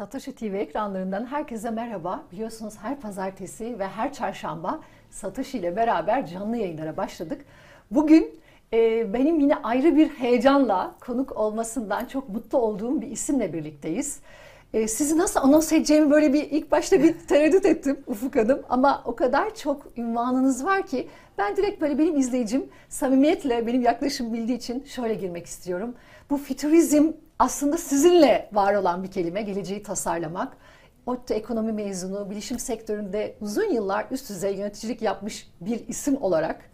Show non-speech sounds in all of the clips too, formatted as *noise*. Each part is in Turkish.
Satoshi TV ekranlarından herkese merhaba. Biliyorsunuz her pazartesi ve her çarşamba Satoshi ile beraber canlı yayınlara başladık. Bugün e, benim yine ayrı bir heyecanla konuk olmasından çok mutlu olduğum bir isimle birlikteyiz. E, sizi nasıl anons edeceğimi böyle bir ilk başta bir *laughs* tereddüt ettim Ufuk Hanım. Ama o kadar çok ünvanınız var ki ben direkt böyle benim izleyicim samimiyetle benim yaklaşım bildiği için şöyle girmek istiyorum. Bu fütürizm aslında sizinle var olan bir kelime, geleceği tasarlamak. ODTÜ ekonomi mezunu, bilişim sektöründe uzun yıllar üst düzey yöneticilik yapmış bir isim olarak.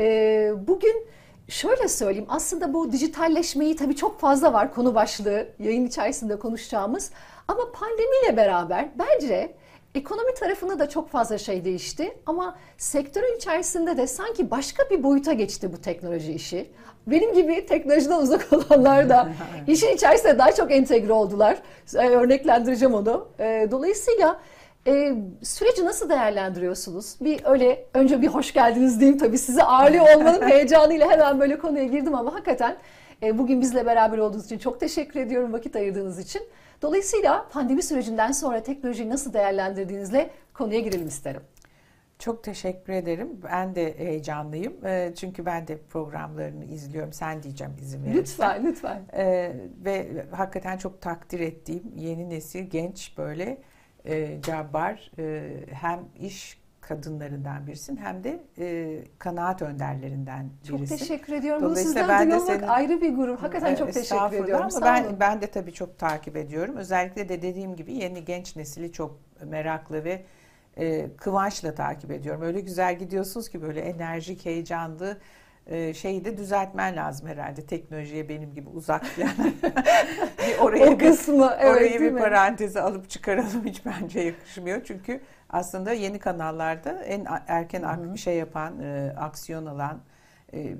E, bugün şöyle söyleyeyim, aslında bu dijitalleşmeyi tabii çok fazla var konu başlığı yayın içerisinde konuşacağımız. Ama pandemiyle beraber bence Ekonomi tarafında da çok fazla şey değişti ama sektörün içerisinde de sanki başka bir boyuta geçti bu teknoloji işi. Benim gibi teknolojiden uzak *laughs* olanlar da *laughs* işin içerisinde daha çok entegre oldular. E, örneklendireceğim onu. E, dolayısıyla e, süreci nasıl değerlendiriyorsunuz? Bir öyle önce bir hoş geldiniz diyeyim tabii sizi ağırlıyor *laughs* olmanın heyecanıyla hemen böyle konuya girdim ama hakikaten bugün bizle beraber olduğunuz için çok teşekkür ediyorum vakit ayırdığınız için. Dolayısıyla pandemi sürecinden sonra teknolojiyi nasıl değerlendirdiğinizle konuya girelim isterim. Çok teşekkür ederim. Ben de heyecanlıyım. Ee, çünkü ben de programlarını izliyorum. Sen diyeceğim izin verirsen. Lütfen, lütfen. Ee, ve hakikaten çok takdir ettiğim yeni nesil genç böyle e, cabbar e, hem iş kadınlarından birisin hem de e, kanaat önderlerinden birisin. Çok teşekkür ediyorum. Bunu sizden ben duymak senin, ayrı bir gurur. Hakikaten çok teşekkür ediyorum. Ama ben, ben de tabii çok takip ediyorum. Özellikle de dediğim gibi yeni genç nesili çok meraklı ve e, kıvançla takip ediyorum. Öyle güzel gidiyorsunuz ki böyle enerjik, heyecanlı e, şeyi de düzeltmen lazım herhalde teknolojiye benim gibi uzak yani. *laughs* bir oraya o kısmı, bir, evet, oraya bir parantezi alıp çıkaralım hiç bence yakışmıyor. Çünkü aslında yeni kanallarda en erken Hı-hı. şey yapan, e, aksiyon alan, e,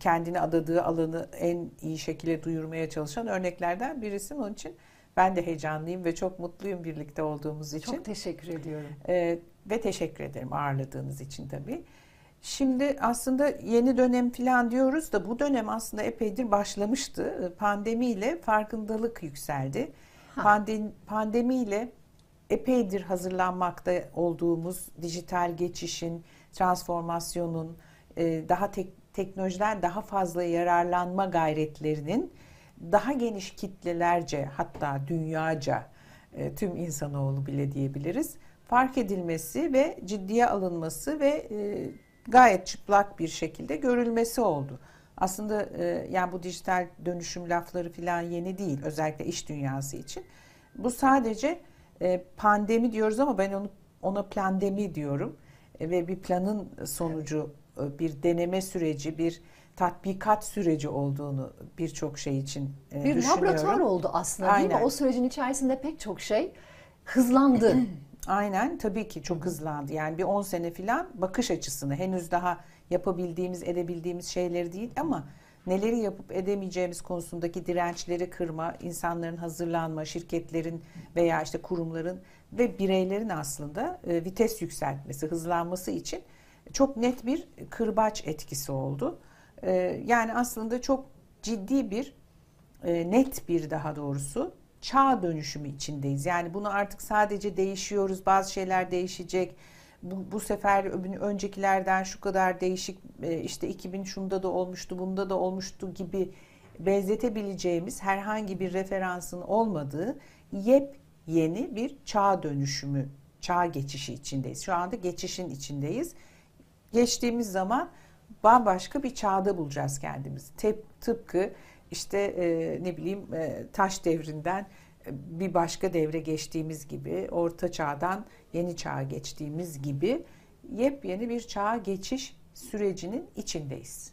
kendini adadığı alanı en iyi şekilde duyurmaya çalışan örneklerden birisi. Onun için ben de heyecanlıyım ve çok mutluyum birlikte olduğumuz için. Çok teşekkür ediyorum. E, ve teşekkür ederim ağırladığınız için tabii. Şimdi aslında yeni dönem falan diyoruz da bu dönem aslında epeydir başlamıştı. Pandemiyle farkındalık yükseldi. Pandem, pandemiyle epeydir hazırlanmakta olduğumuz dijital geçişin, transformasyonun, e, daha tek, teknolojiden daha fazla yararlanma gayretlerinin daha geniş kitlelerce hatta dünyaca e, tüm insanoğlu bile diyebiliriz fark edilmesi ve ciddiye alınması ve e, gayet çıplak bir şekilde görülmesi oldu. Aslında yani bu dijital dönüşüm lafları falan yeni değil özellikle iş dünyası için. Bu sadece e, pandemi diyoruz ama ben onu ona plandemi diyorum e, ve bir planın sonucu e, bir deneme süreci, bir tatbikat süreci olduğunu birçok şey için e, bir düşünüyorum. Bir laboratuvar oldu aslında Aynen. değil mi? O sürecin içerisinde pek çok şey hızlandı. *clears throat* Aynen tabii ki çok hızlandı. Yani bir 10 sene falan bakış açısını henüz daha yapabildiğimiz, edebildiğimiz şeyleri değil ama neleri yapıp edemeyeceğimiz konusundaki dirençleri kırma, insanların hazırlanma, şirketlerin veya işte kurumların ve bireylerin aslında e, vites yükseltmesi, hızlanması için çok net bir kırbaç etkisi oldu. E, yani aslında çok ciddi bir, e, net bir daha doğrusu çağ dönüşümü içindeyiz. Yani bunu artık sadece değişiyoruz, bazı şeyler değişecek bu, bu sefer öncekilerden şu kadar değişik e, işte 2000 şunda da olmuştu bunda da olmuştu gibi benzetebileceğimiz herhangi bir referansın olmadığı yepyeni bir çağ dönüşümü, çağ geçişi içindeyiz. Şu anda geçişin içindeyiz. Geçtiğimiz zaman bambaşka bir çağda bulacağız kendimizi. Tep, tıpkı işte e, ne bileyim e, taş devrinden bir başka devre geçtiğimiz gibi, orta çağdan yeni çağa geçtiğimiz gibi yepyeni bir çağa geçiş sürecinin içindeyiz.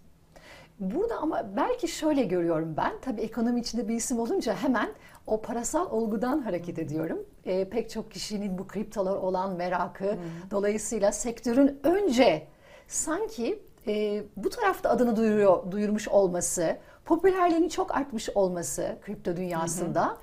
Burada ama belki şöyle görüyorum ben. Tabii ekonomi içinde bir isim olunca hemen o parasal olgudan hareket ediyorum. E, pek çok kişinin bu kriptolar olan merakı. Hmm. Dolayısıyla sektörün önce sanki e, bu tarafta adını duyuruyor, duyurmuş olması, popülerliğinin çok artmış olması kripto dünyasında... Hmm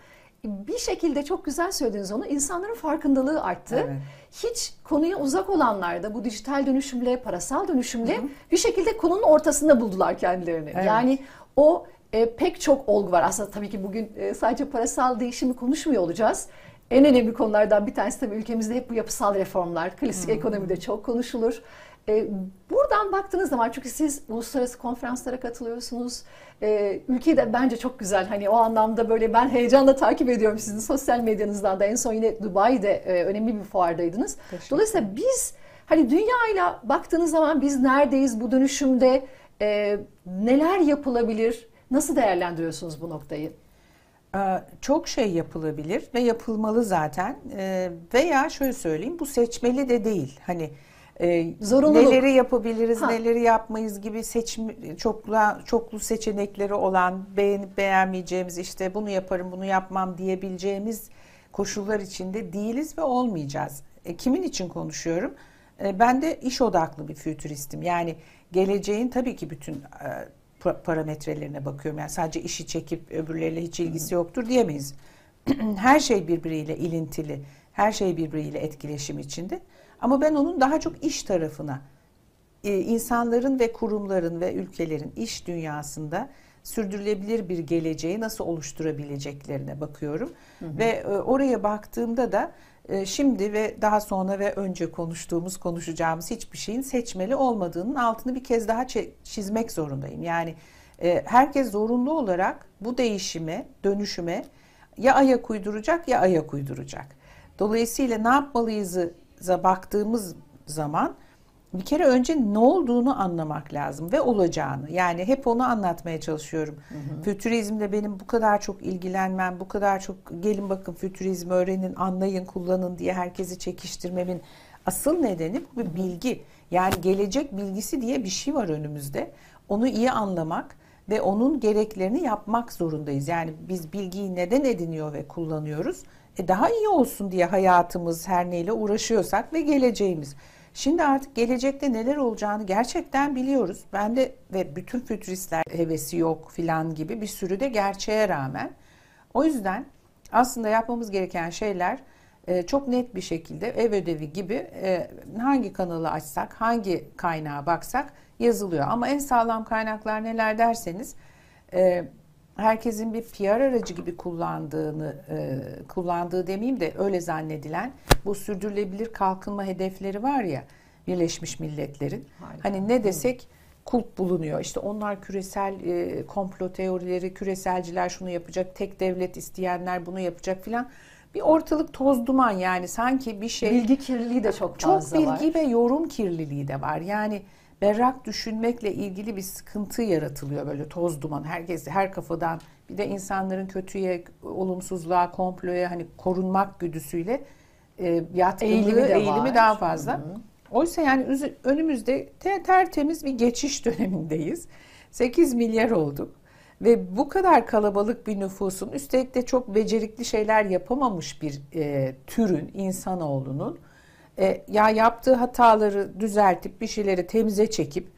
bir şekilde çok güzel söylediniz onu. İnsanların farkındalığı arttı. Evet. Hiç konuya uzak olanlar da bu dijital dönüşümle, parasal dönüşümle Hı-hı. bir şekilde konunun ortasında buldular kendilerini. Evet. Yani o e, pek çok olgu var. Aslında tabii ki bugün e, sadece parasal değişimi konuşmuyor olacağız. En önemli konulardan bir tanesi tabii ülkemizde hep bu yapısal reformlar. Klasik ekonomide çok konuşulur. E, buradan baktığınız zaman çünkü siz uluslararası konferanslara katılıyorsunuz. E, ülkeyi de bence çok güzel. Hani o anlamda böyle ben heyecanla takip ediyorum sizin sosyal medyanızdan da. En son yine Dubai'de e, önemli bir fuardaydınız. Dolayısıyla biz hani dünyayla baktığınız zaman biz neredeyiz bu dönüşümde? E, neler yapılabilir? Nasıl değerlendiriyorsunuz bu noktayı? Ee, çok şey yapılabilir ve yapılmalı zaten. Ee, veya şöyle söyleyeyim bu seçmeli de değil. Hani e, Zorunluluk. neleri yapabiliriz, ha. neleri yapmayız gibi seçim çoklu çoklu seçenekleri olan beğenip beğenmeyeceğimiz işte bunu yaparım, bunu yapmam diyebileceğimiz koşullar içinde değiliz ve olmayacağız. E, kimin için konuşuyorum? E, ben de iş odaklı bir fütüristim. Yani geleceğin tabii ki bütün e, parametrelerine bakıyorum. Yani sadece işi çekip öbürleriyle hiç ilgisi yoktur diyemeyiz. *clears throat* her şey birbiriyle ilintili, her şey birbiriyle etkileşim içinde. Ama ben onun daha çok iş tarafına, e, insanların ve kurumların ve ülkelerin iş dünyasında sürdürülebilir bir geleceği nasıl oluşturabileceklerine bakıyorum. Hı hı. Ve e, oraya baktığımda da e, şimdi ve daha sonra ve önce konuştuğumuz, konuşacağımız hiçbir şeyin seçmeli olmadığının altını bir kez daha çizmek zorundayım. Yani herkes zorunlu olarak bu değişime, dönüşüme ya ayak uyduracak ya ayak uyduracak. Dolayısıyla ne yapmalıyızı baktığımız zaman bir kere önce ne olduğunu anlamak lazım ve olacağını. Yani hep onu anlatmaya çalışıyorum. Hı hı. Fütürizmle benim bu kadar çok ilgilenmem, bu kadar çok gelin bakın fütürizmi öğrenin, anlayın, kullanın diye herkesi çekiştirmemin asıl nedeni bu bir bilgi. Yani gelecek bilgisi diye bir şey var önümüzde. Onu iyi anlamak ve onun gereklerini yapmak zorundayız. Yani biz bilgiyi neden ediniyor ve kullanıyoruz? E daha iyi olsun diye hayatımız her neyle uğraşıyorsak ve geleceğimiz. Şimdi artık gelecekte neler olacağını gerçekten biliyoruz. Ben de ve bütün fütüristler hevesi yok filan gibi bir sürü de gerçeğe rağmen. O yüzden aslında yapmamız gereken şeyler e, çok net bir şekilde ev ödevi gibi e, hangi kanalı açsak, hangi kaynağa baksak yazılıyor. Ama en sağlam kaynaklar neler derseniz e, herkesin bir PR aracı gibi kullandığını e, kullandığı demeyeyim de öyle zannedilen bu sürdürülebilir kalkınma hedefleri var ya Birleşmiş Milletler'in. Harika. Hani ne desek kulp bulunuyor. İşte onlar küresel e, komplo teorileri, küreselciler şunu yapacak, tek devlet isteyenler bunu yapacak filan. Bir ortalık toz duman yani sanki bir şey. Bilgi kirliliği de çok fazla var. Çok bilgi var. ve yorum kirliliği de var. Yani berrak düşünmekle ilgili bir sıkıntı yaratılıyor böyle toz duman herkes her kafadan bir de insanların kötüye olumsuzluğa komploya hani korunmak güdüsüyle e, yatkınlığı eğilimi, eğilimi daha fazla. Hı. Oysa yani önümüzde tertemiz bir geçiş *laughs* dönemindeyiz. 8 milyar olduk ve bu kadar kalabalık bir nüfusun üstelik de çok becerikli şeyler yapamamış bir e, türün insanoğlunun e, ya yaptığı hataları düzeltip bir şeyleri temize çekip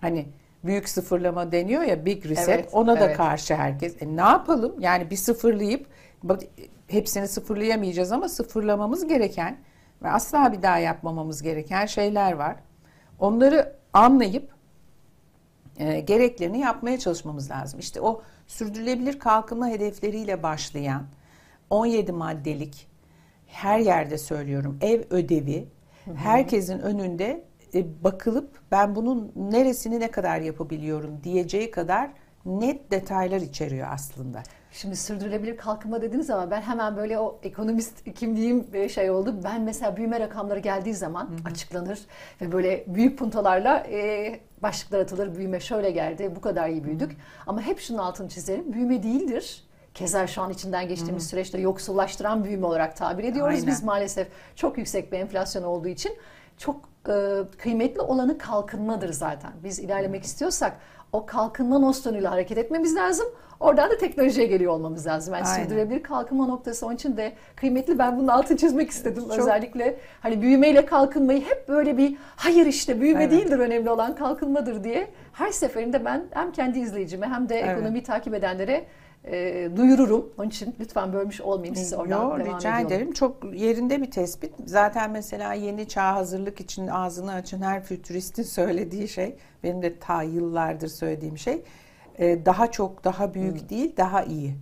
hani büyük sıfırlama deniyor ya big reset evet, ona evet. da karşı herkes. E, ne yapalım? Yani bir sıfırlayıp hepsini sıfırlayamayacağız ama sıfırlamamız gereken ve asla bir daha yapmamamız gereken şeyler var. Onları anlayıp e, gereklerini yapmaya çalışmamız lazım. İşte o sürdürülebilir kalkınma hedefleriyle başlayan 17 maddelik her yerde söylüyorum ev ödevi hı hı. herkesin önünde e, bakılıp ben bunun neresini ne kadar yapabiliyorum diyeceği kadar net detaylar içeriyor aslında. Şimdi sürdürülebilir kalkınma dediniz ama ben hemen böyle o ekonomist kimliğim şey oldu. Ben mesela büyüme rakamları geldiği zaman hı hı. açıklanır ve böyle büyük puntolarla e, başlıklar atılır. Büyüme şöyle geldi, bu kadar iyi büyüdük. Hı. Ama hep şunun altını çizerim. Büyüme değildir Keza şu an içinden geçtiğimiz Hı. süreçte yoksullaştıran büyüme olarak tabir ediyoruz. Aynen. Biz maalesef çok yüksek bir enflasyon olduğu için çok e, kıymetli olanı kalkınmadır zaten. Biz ilerlemek Hı. istiyorsak o kalkınma nosyonuyla hareket etmemiz lazım. Oradan da teknolojiye geliyor olmamız lazım. Yani Aynen. sürdürülebilir kalkınma noktası onun için de kıymetli. Ben bunun altını çizmek istedim. Çok... Özellikle hani büyümeyle kalkınmayı hep böyle bir hayır işte büyüme evet. değildir önemli olan kalkınmadır diye her seferinde ben hem kendi izleyicime hem de evet. ekonomiyi takip edenlere e, duyururum. Onun için lütfen bölmüş olmayayım sizi oradan Yo, devam rica ediyorum. ederim. Çok yerinde bir tespit. Zaten mesela yeni çağ hazırlık için ağzını açın her fütüristin *laughs* söylediği şey, benim de ta yıllardır söylediğim şey, e, daha çok, daha büyük hmm. değil, daha iyi.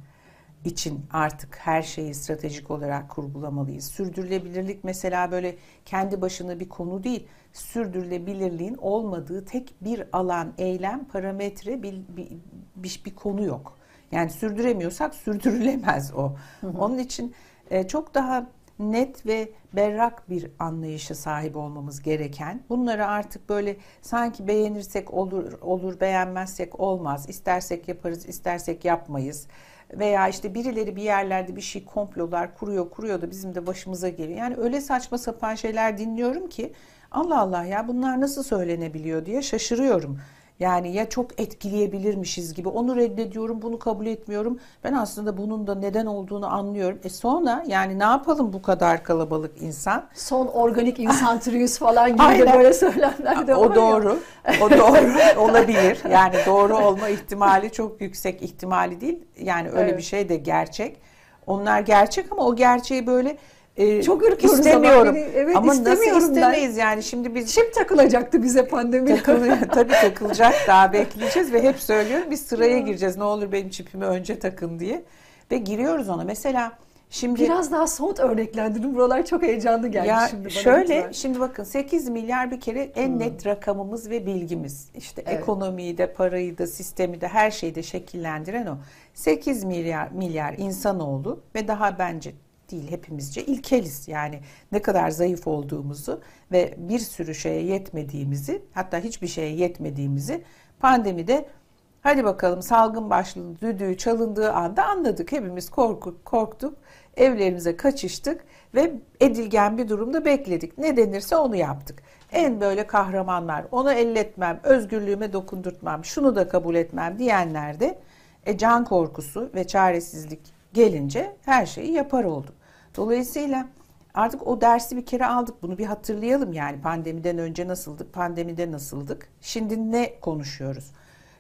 için artık her şeyi stratejik olarak kurgulamalıyız. Sürdürülebilirlik mesela böyle kendi başına bir konu değil. Sürdürülebilirliğin olmadığı tek bir alan, eylem, parametre bir, bir, bir, bir konu yok. Yani sürdüremiyorsak sürdürülemez o. Hı hı. Onun için e, çok daha net ve berrak bir anlayışa sahip olmamız gereken. Bunları artık böyle sanki beğenirsek olur, olur beğenmezsek olmaz. İstersek yaparız, istersek yapmayız. Veya işte birileri bir yerlerde bir şey komplolar kuruyor, kuruyor da bizim de başımıza geliyor. Yani öyle saçma sapan şeyler dinliyorum ki Allah Allah ya bunlar nasıl söylenebiliyor diye şaşırıyorum. Yani ya çok etkileyebilirmişiz gibi onu reddediyorum, bunu kabul etmiyorum. Ben aslında bunun da neden olduğunu anlıyorum. E sonra yani ne yapalım bu kadar kalabalık insan? Son organik insan *laughs* türüyüz falan gibi Aynen. de böyle söylemler de var O doğru. Ya. O doğru olabilir. Yani doğru olma ihtimali çok yüksek ihtimali değil. Yani öyle evet. bir şey de gerçek. Onlar gerçek ama o gerçeği böyle e, Çok ürküyoruz istemiyorum. Ama, beni, evet, ama istemiyorum nasıl istemeyiz ben. yani şimdi biz Şimdi takılacaktı bize pandemi. Takıl, *laughs* tabii takılacak daha bekleyeceğiz ve hep söylüyorum biz sıraya gireceğiz. Ne olur benim çipimi önce takın diye ve giriyoruz ona. Mesela Şimdi biraz daha somut örneklendirin. Buralar çok heyecanlı geldi ya şimdi bana. Şöyle lütfen. şimdi bakın 8 milyar bir kere en hmm. net rakamımız ve bilgimiz. İşte evet. ekonomiyi de, parayı da, sistemi de her şeyi de şekillendiren o. 8 milyar milyar insanoğlu ve daha bence değil hepimizce ilkeliz. Yani ne kadar zayıf olduğumuzu ve bir sürü şeye yetmediğimizi hatta hiçbir şeye yetmediğimizi pandemide hadi bakalım salgın başladı düdüğü çalındığı anda anladık. Hepimiz korkuk, korktuk evlerimize kaçıştık ve edilgen bir durumda bekledik. Ne denirse onu yaptık. En böyle kahramanlar onu elletmem, özgürlüğüme dokundurtmam, şunu da kabul etmem diyenler de e, can korkusu ve çaresizlik gelince her şeyi yapar oldu. Dolayısıyla artık o dersi bir kere aldık. Bunu bir hatırlayalım yani pandemiden önce nasıldık, pandemide nasıldık. Şimdi ne konuşuyoruz?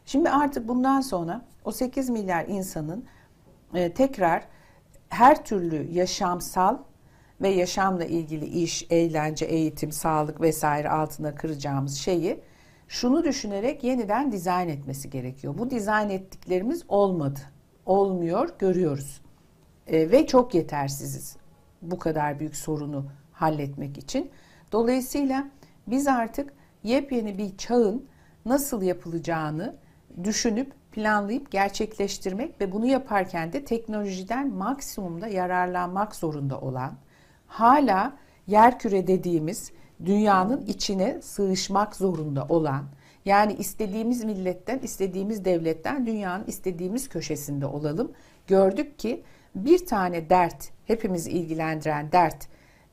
Şimdi artık bundan sonra o 8 milyar insanın e, tekrar her türlü yaşamsal ve yaşamla ilgili iş, eğlence, eğitim, sağlık vesaire altına kıracağımız şeyi şunu düşünerek yeniden dizayn etmesi gerekiyor. Bu dizayn ettiklerimiz olmadı. Olmuyor, görüyoruz e, ve çok yetersiziz bu kadar büyük sorunu halletmek için. Dolayısıyla biz artık yepyeni bir çağın nasıl yapılacağını düşünüp planlayıp gerçekleştirmek ve bunu yaparken de teknolojiden maksimumda yararlanmak zorunda olan hala yerküre dediğimiz dünyanın içine sığışmak zorunda olan yani istediğimiz milletten, istediğimiz devletten dünyanın istediğimiz köşesinde olalım. Gördük ki bir tane dert, hepimizi ilgilendiren dert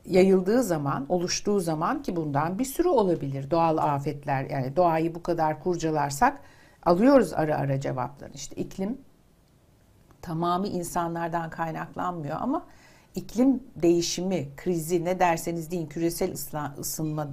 yayıldığı zaman, oluştuğu zaman ki bundan bir sürü olabilir. Doğal afetler yani doğayı bu kadar kurcalarsak alıyoruz ara ara cevapları. İşte iklim tamamı insanlardan kaynaklanmıyor ama iklim değişimi, krizi ne derseniz deyin küresel ısınma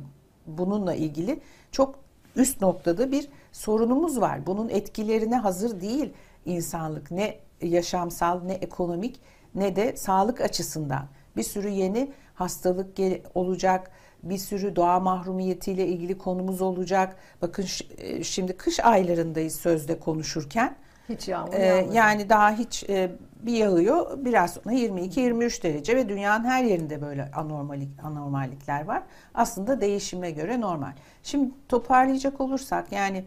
bununla ilgili çok üst noktada bir sorunumuz var. Bunun etkilerine hazır değil insanlık. Ne yaşamsal ne ekonomik ne de sağlık açısından. Bir sürü yeni hastalık olacak, bir sürü doğa mahrumiyetiyle ilgili konumuz olacak. Bakın e, şimdi kış aylarındayız sözde konuşurken. Hiç yağmur ee, Yani daha hiç e, bir yağıyor biraz sonra 22-23 derece ve dünyanın her yerinde böyle anormalik, anormallikler var. Aslında değişime göre normal. Şimdi toparlayacak olursak yani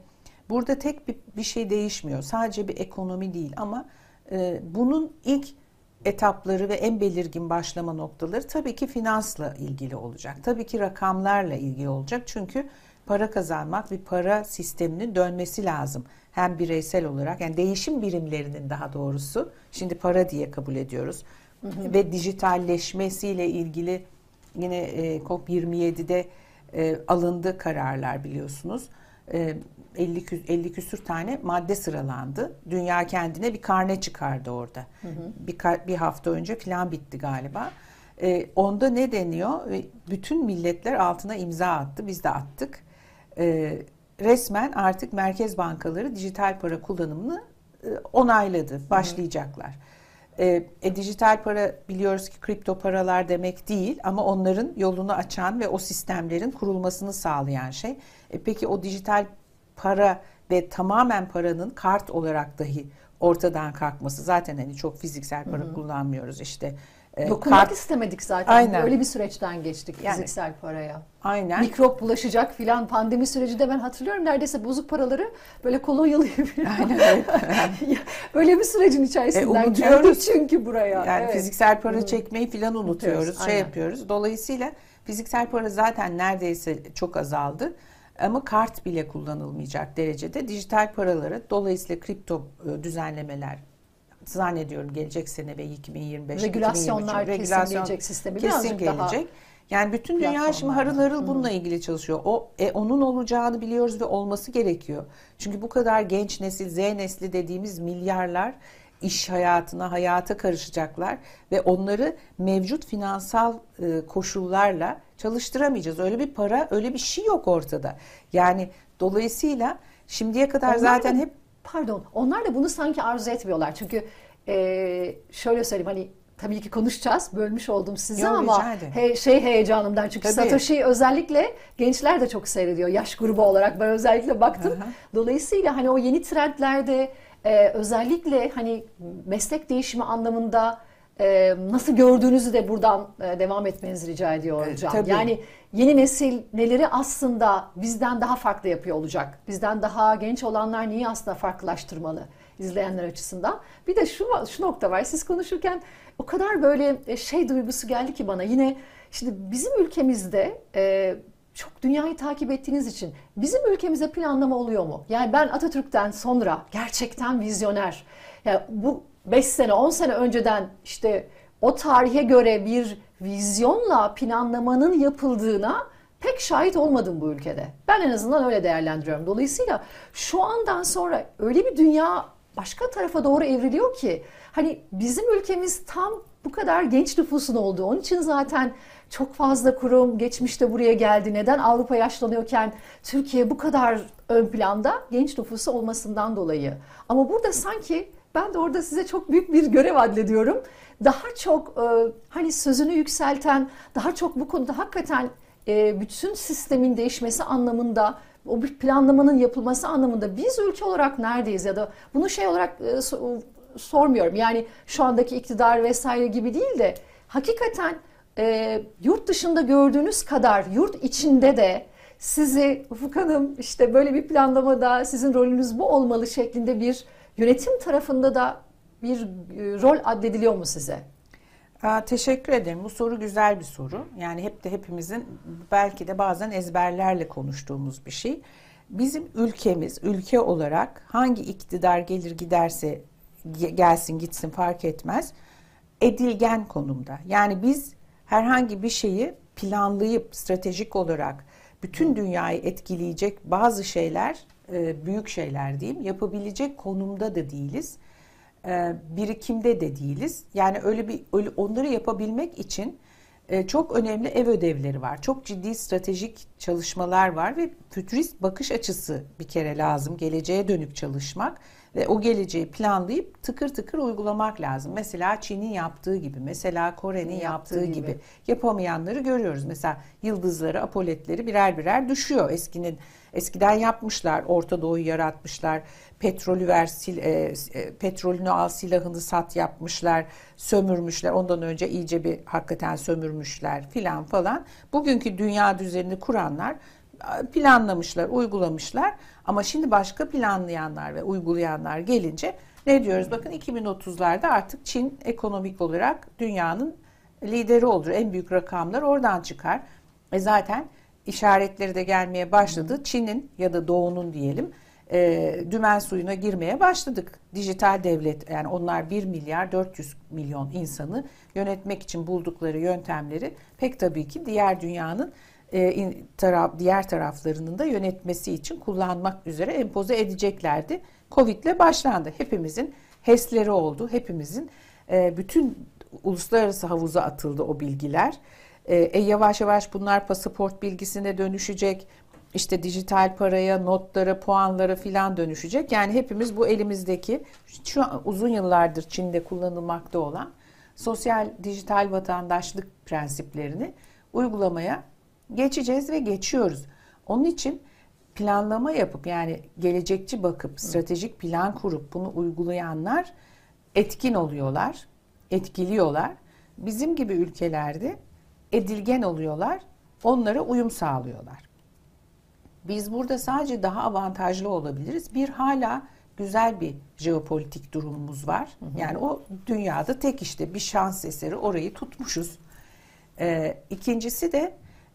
burada tek bir, bir şey değişmiyor. Sadece bir ekonomi değil ama ee, bunun ilk etapları ve en belirgin başlama noktaları tabii ki finansla ilgili olacak. Tabii ki rakamlarla ilgili olacak. Çünkü para kazanmak bir para sisteminin dönmesi lazım. Hem bireysel olarak yani değişim birimlerinin daha doğrusu şimdi para diye kabul ediyoruz. Hı hı. Ve dijitalleşmesiyle ilgili yine e, COP27'de e, alındı kararlar biliyorsunuz. 50, e, 50 küsür tane madde sıralandı. Dünya kendine bir karne çıkardı orada. Hı hı. Bir, bir hafta önce falan bitti galiba. E, onda ne deniyor? Bütün milletler altına imza attı. Biz de attık. E, resmen artık merkez bankaları dijital para kullanımını e, onayladı. Başlayacaklar. Hı hı. E, e, dijital para biliyoruz ki kripto paralar demek değil ama onların yolunu açan ve o sistemlerin kurulmasını sağlayan şey. E, peki o dijital para ve tamamen paranın kart olarak dahi ortadan kalkması. Zaten hani çok fiziksel para Hı-hı. kullanmıyoruz işte. E, Dokunmak kart... istemedik zaten. Aynen. Öyle bir süreçten geçtik yani, fiziksel paraya. Aynen. Mikrop bulaşacak filan pandemi süreci de ben hatırlıyorum neredeyse bozuk paraları böyle kolonyalı Aynen böyle *laughs* bir sürecin içerisinden e, geldik çünkü buraya. Yani evet. fiziksel para çekmeyi filan unutuyoruz. Şey Aynen. yapıyoruz. Dolayısıyla fiziksel para zaten neredeyse çok azaldı. Ama kart bile kullanılmayacak derecede dijital paraları dolayısıyla kripto e, düzenlemeler zannediyorum gelecek sene ve 2025 regülasyonlar 2023, kesin gelecek sistemi kesin gelecek. Daha yani bütün dünya şimdi harıl harıl bununla ilgili çalışıyor. O e, onun olacağını biliyoruz ve olması gerekiyor. Çünkü bu kadar genç nesil Z nesli dediğimiz milyarlar iş hayatına, hayata karışacaklar ve onları mevcut finansal e, koşullarla çalıştıramayacağız. Öyle bir para, öyle bir şey yok ortada. Yani dolayısıyla şimdiye kadar onlar zaten da, hep pardon, onlar da bunu sanki arzu etmiyorlar. Çünkü e, şöyle söyleyeyim hani tabii ki konuşacağız. Bölmüş oldum sizi Yok, ama he, şey heyecanımdan çünkü tabii. Satoshi özellikle gençler de çok seyrediyor yaş grubu olarak. Ben özellikle baktım. Aha. Dolayısıyla hani o yeni trendlerde e, özellikle hani meslek değişimi anlamında e, nasıl gördüğünüzü de buradan e, devam etmenizi rica ediyor olacağım. Evet, yani yeni nesil neleri aslında bizden daha farklı yapıyor olacak? Bizden daha genç olanlar niye aslında farklılaştırmalı izleyenler açısından? Bir de şu şu nokta var. Siz konuşurken o kadar böyle e, şey duygusu geldi ki bana. Yine şimdi bizim ülkemizde e, çok dünyayı takip ettiğiniz için bizim ülkemize planlama oluyor mu? Yani ben Atatürk'ten sonra gerçekten vizyoner. Yani bu 5 sene 10 sene önceden işte o tarihe göre bir vizyonla planlamanın yapıldığına pek şahit olmadım bu ülkede. Ben en azından öyle değerlendiriyorum. Dolayısıyla şu andan sonra öyle bir dünya başka tarafa doğru evriliyor ki hani bizim ülkemiz tam bu kadar genç nüfusun olduğu. Onun için zaten çok fazla kurum geçmişte buraya geldi. Neden Avrupa yaşlanıyorken Türkiye bu kadar ön planda genç nüfusu olmasından dolayı. Ama burada sanki ben de orada size çok büyük bir görev adlediyorum. Daha çok e, hani sözünü yükselten, daha çok bu konuda hakikaten e, bütün sistemin değişmesi anlamında o bir planlamanın yapılması anlamında biz ülke olarak neredeyiz ya da bunu şey olarak e, sormuyorum. Yani şu andaki iktidar vesaire gibi değil de hakikaten e, yurt dışında gördüğünüz kadar yurt içinde de sizi Ufuk Hanım işte böyle bir planlamada sizin rolünüz bu olmalı şeklinde bir yönetim tarafında da bir e, rol addediliyor mu size? Aa, teşekkür ederim. Bu soru güzel bir soru. Yani hep de hepimizin belki de bazen ezberlerle konuştuğumuz bir şey. Bizim ülkemiz ülke olarak hangi iktidar gelir giderse gelsin gitsin fark etmez edilgen konumda. Yani biz herhangi bir şeyi planlayıp stratejik olarak bütün dünyayı etkileyecek bazı şeyler, e, büyük şeyler diyeyim, yapabilecek konumda da değiliz. E, birikimde de değiliz. Yani öyle bir öyle onları yapabilmek için e, çok önemli ev ödevleri var. Çok ciddi stratejik çalışmalar var ve fütürist bakış açısı bir kere lazım. Geleceğe dönük çalışmak ve o geleceği planlayıp tıkır tıkır uygulamak lazım. Mesela Çin'in yaptığı gibi, mesela Kore'nin yaptığı, yaptığı gibi. gibi yapamayanları görüyoruz. Mesela yıldızları, apoletleri birer birer düşüyor. Eskinin eskiden yapmışlar, Orta Doğu'yu yaratmışlar. Petrolü ver, sil, e, e, petrolünü al, silahını sat yapmışlar, sömürmüşler. Ondan önce iyice bir hakikaten sömürmüşler filan falan. Bugünkü dünya düzenini kuranlar planlamışlar, uygulamışlar. Ama şimdi başka planlayanlar ve uygulayanlar gelince ne diyoruz? Bakın 2030'larda artık Çin ekonomik olarak dünyanın lideri olur. En büyük rakamlar oradan çıkar. E zaten işaretleri de gelmeye başladı. Çin'in ya da Doğu'nun diyelim e, dümen suyuna girmeye başladık. Dijital devlet yani onlar 1 milyar 400 milyon insanı yönetmek için buldukları yöntemleri pek tabii ki diğer dünyanın e, taraf, diğer taraflarının da yönetmesi için kullanmak üzere empoze edeceklerdi. Covid ile başlandı. Hepimizin HES'leri oldu. Hepimizin e, bütün uluslararası havuza atıldı o bilgiler. E, e, yavaş yavaş bunlar pasaport bilgisine dönüşecek. İşte dijital paraya, notlara, puanlara filan dönüşecek. Yani hepimiz bu elimizdeki şu an uzun yıllardır Çin'de kullanılmakta olan sosyal dijital vatandaşlık prensiplerini uygulamaya geçeceğiz ve geçiyoruz. Onun için planlama yapıp yani gelecekçi bakıp stratejik plan kurup bunu uygulayanlar etkin oluyorlar, etkiliyorlar. Bizim gibi ülkelerde edilgen oluyorlar, onlara uyum sağlıyorlar. Biz burada sadece daha avantajlı olabiliriz. Bir hala güzel bir jeopolitik durumumuz var. Yani o dünyada tek işte bir şans eseri orayı tutmuşuz. Ee, ikincisi de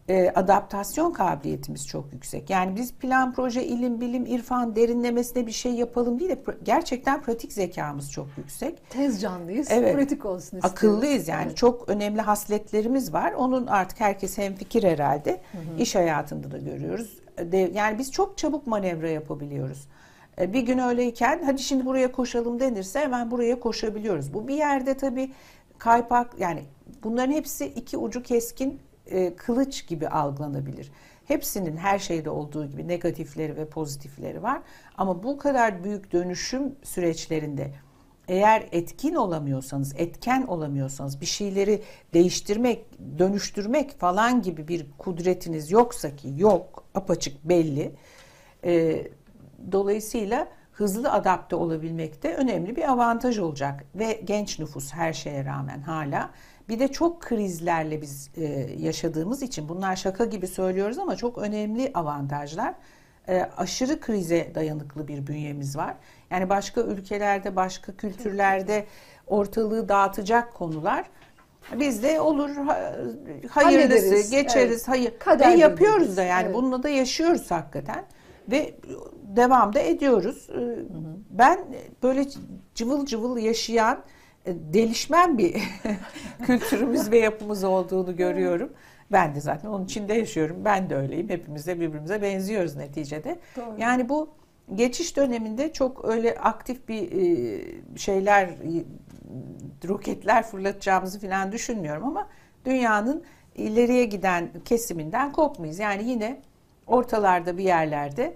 e, adaptasyon kabiliyetimiz çok yüksek. Yani biz plan, proje, ilim, bilim, irfan derinlemesine bir şey yapalım değil de gerçekten pratik zekamız çok yüksek. Tez canlıyız, evet. pratik olsun istiyoruz. Akıllıyız yani. Evet. Çok önemli hasletlerimiz var. Onun artık herkes hemfikir herhalde. Hı hı. İş hayatında da görüyoruz. Yani biz çok çabuk manevra yapabiliyoruz. E, bir gün öyleyken hadi şimdi buraya koşalım denirse hemen buraya koşabiliyoruz. Bu bir yerde tabii kaypak yani bunların hepsi iki ucu keskin e, kılıç gibi algılanabilir. Hepsinin her şeyde olduğu gibi negatifleri ve pozitifleri var. Ama bu kadar büyük dönüşüm süreçlerinde eğer etkin olamıyorsanız, etken olamıyorsanız, bir şeyleri değiştirmek, dönüştürmek falan gibi bir kudretiniz yoksa ki yok, apaçık belli. E, dolayısıyla hızlı adapte olabilmek de önemli bir avantaj olacak ve genç nüfus her şeye rağmen hala bir de çok krizlerle biz e, yaşadığımız için bunlar şaka gibi söylüyoruz ama çok önemli avantajlar. E, aşırı krize dayanıklı bir bünyemiz var. Yani başka ülkelerde, başka kültürlerde ortalığı dağıtacak konular bizde olur hayırlısı geçeriz evet. hayır Kader ve yapıyoruz da yani evet. bununla da yaşıyoruz hakikaten ve devam da ediyoruz. Hı hı. Ben böyle cıvıl cıvıl yaşayan e, delişmen bir *laughs* kültürümüz ve yapımız olduğunu görüyorum. Ben de zaten onun içinde yaşıyorum. Ben de öyleyim. Hepimiz de birbirimize benziyoruz neticede. Doğru. Yani bu geçiş döneminde çok öyle aktif bir e, şeyler roketler fırlatacağımızı falan düşünmüyorum ama dünyanın ileriye giden kesiminden kopmayız. Yani yine ortalarda bir yerlerde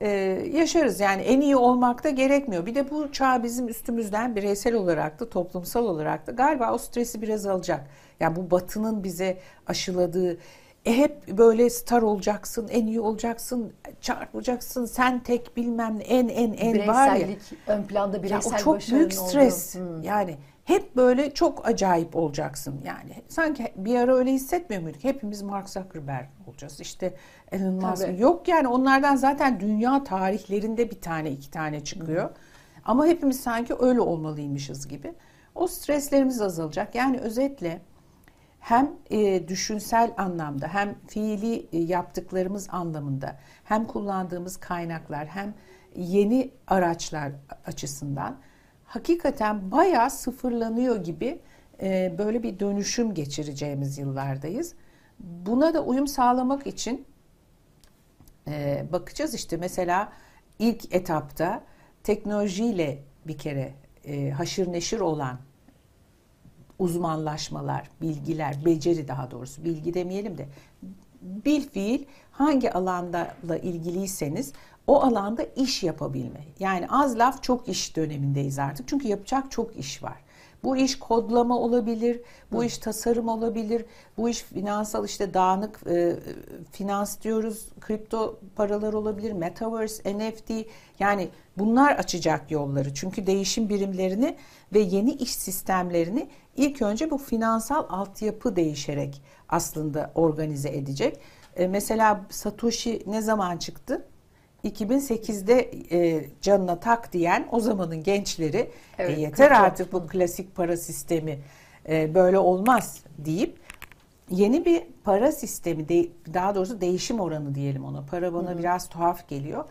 e, yaşarız. Yani en iyi olmak da gerekmiyor. Bir de bu çağ bizim üstümüzden bireysel olarak da toplumsal olarak da galiba o stresi biraz alacak. Yani bu batının bize aşıladığı e hep böyle star olacaksın, en iyi olacaksın, çarpılacaksın, sen tek bilmem en en en var ya. ön planda bireysel ya o çok büyük stres. Hmm. Yani hep böyle çok acayip olacaksın yani. Sanki bir ara öyle hissetmiyor muyduk? Hepimiz Mark Zuckerberg olacağız. İşte Elon Musk. Yok yani onlardan zaten dünya tarihlerinde bir tane iki tane çıkıyor. Hı. Ama hepimiz sanki öyle olmalıymışız gibi. O streslerimiz azalacak. Yani özetle hem e, düşünsel anlamda hem fiili e, yaptıklarımız anlamında hem kullandığımız kaynaklar hem yeni araçlar açısından hakikaten bayağı sıfırlanıyor gibi e, böyle bir dönüşüm geçireceğimiz yıllardayız. Buna da uyum sağlamak için e, bakacağız işte mesela ilk etapta teknolojiyle bir kere e, haşır neşir olan uzmanlaşmalar, bilgiler, beceri daha doğrusu bilgi demeyelim de bil fiil hangi alanda ilgiliyseniz o alanda iş yapabilme. Yani az laf çok iş dönemindeyiz artık. Çünkü yapacak çok iş var. Bu iş kodlama olabilir, bu Hı. iş tasarım olabilir, bu iş finansal işte dağınık e, finans diyoruz, kripto paralar olabilir, metaverse, NFT yani bunlar açacak yolları. Çünkü değişim birimlerini ve yeni iş sistemlerini ilk önce bu finansal altyapı değişerek aslında organize edecek. E, mesela Satoshi ne zaman çıktı? 2008'de e, canına tak diyen o zamanın gençleri e, evet, e, yeter artık bu klasik para sistemi e, böyle olmaz deyip yeni bir para sistemi de, daha doğrusu değişim oranı diyelim ona. Para bana Hı-hı. biraz tuhaf geliyor.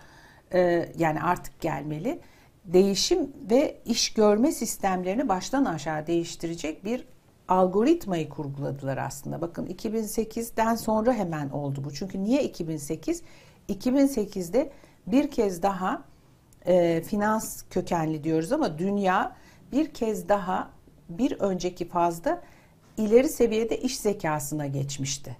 E, yani artık gelmeli. Değişim ve iş görme sistemlerini baştan aşağı değiştirecek bir algoritmayı kurguladılar aslında. Bakın 2008'den sonra hemen oldu bu. Çünkü niye 2008? 2008'de bir kez daha e, finans kökenli diyoruz ama dünya bir kez daha bir önceki fazda ileri seviyede iş zekasına geçmişti.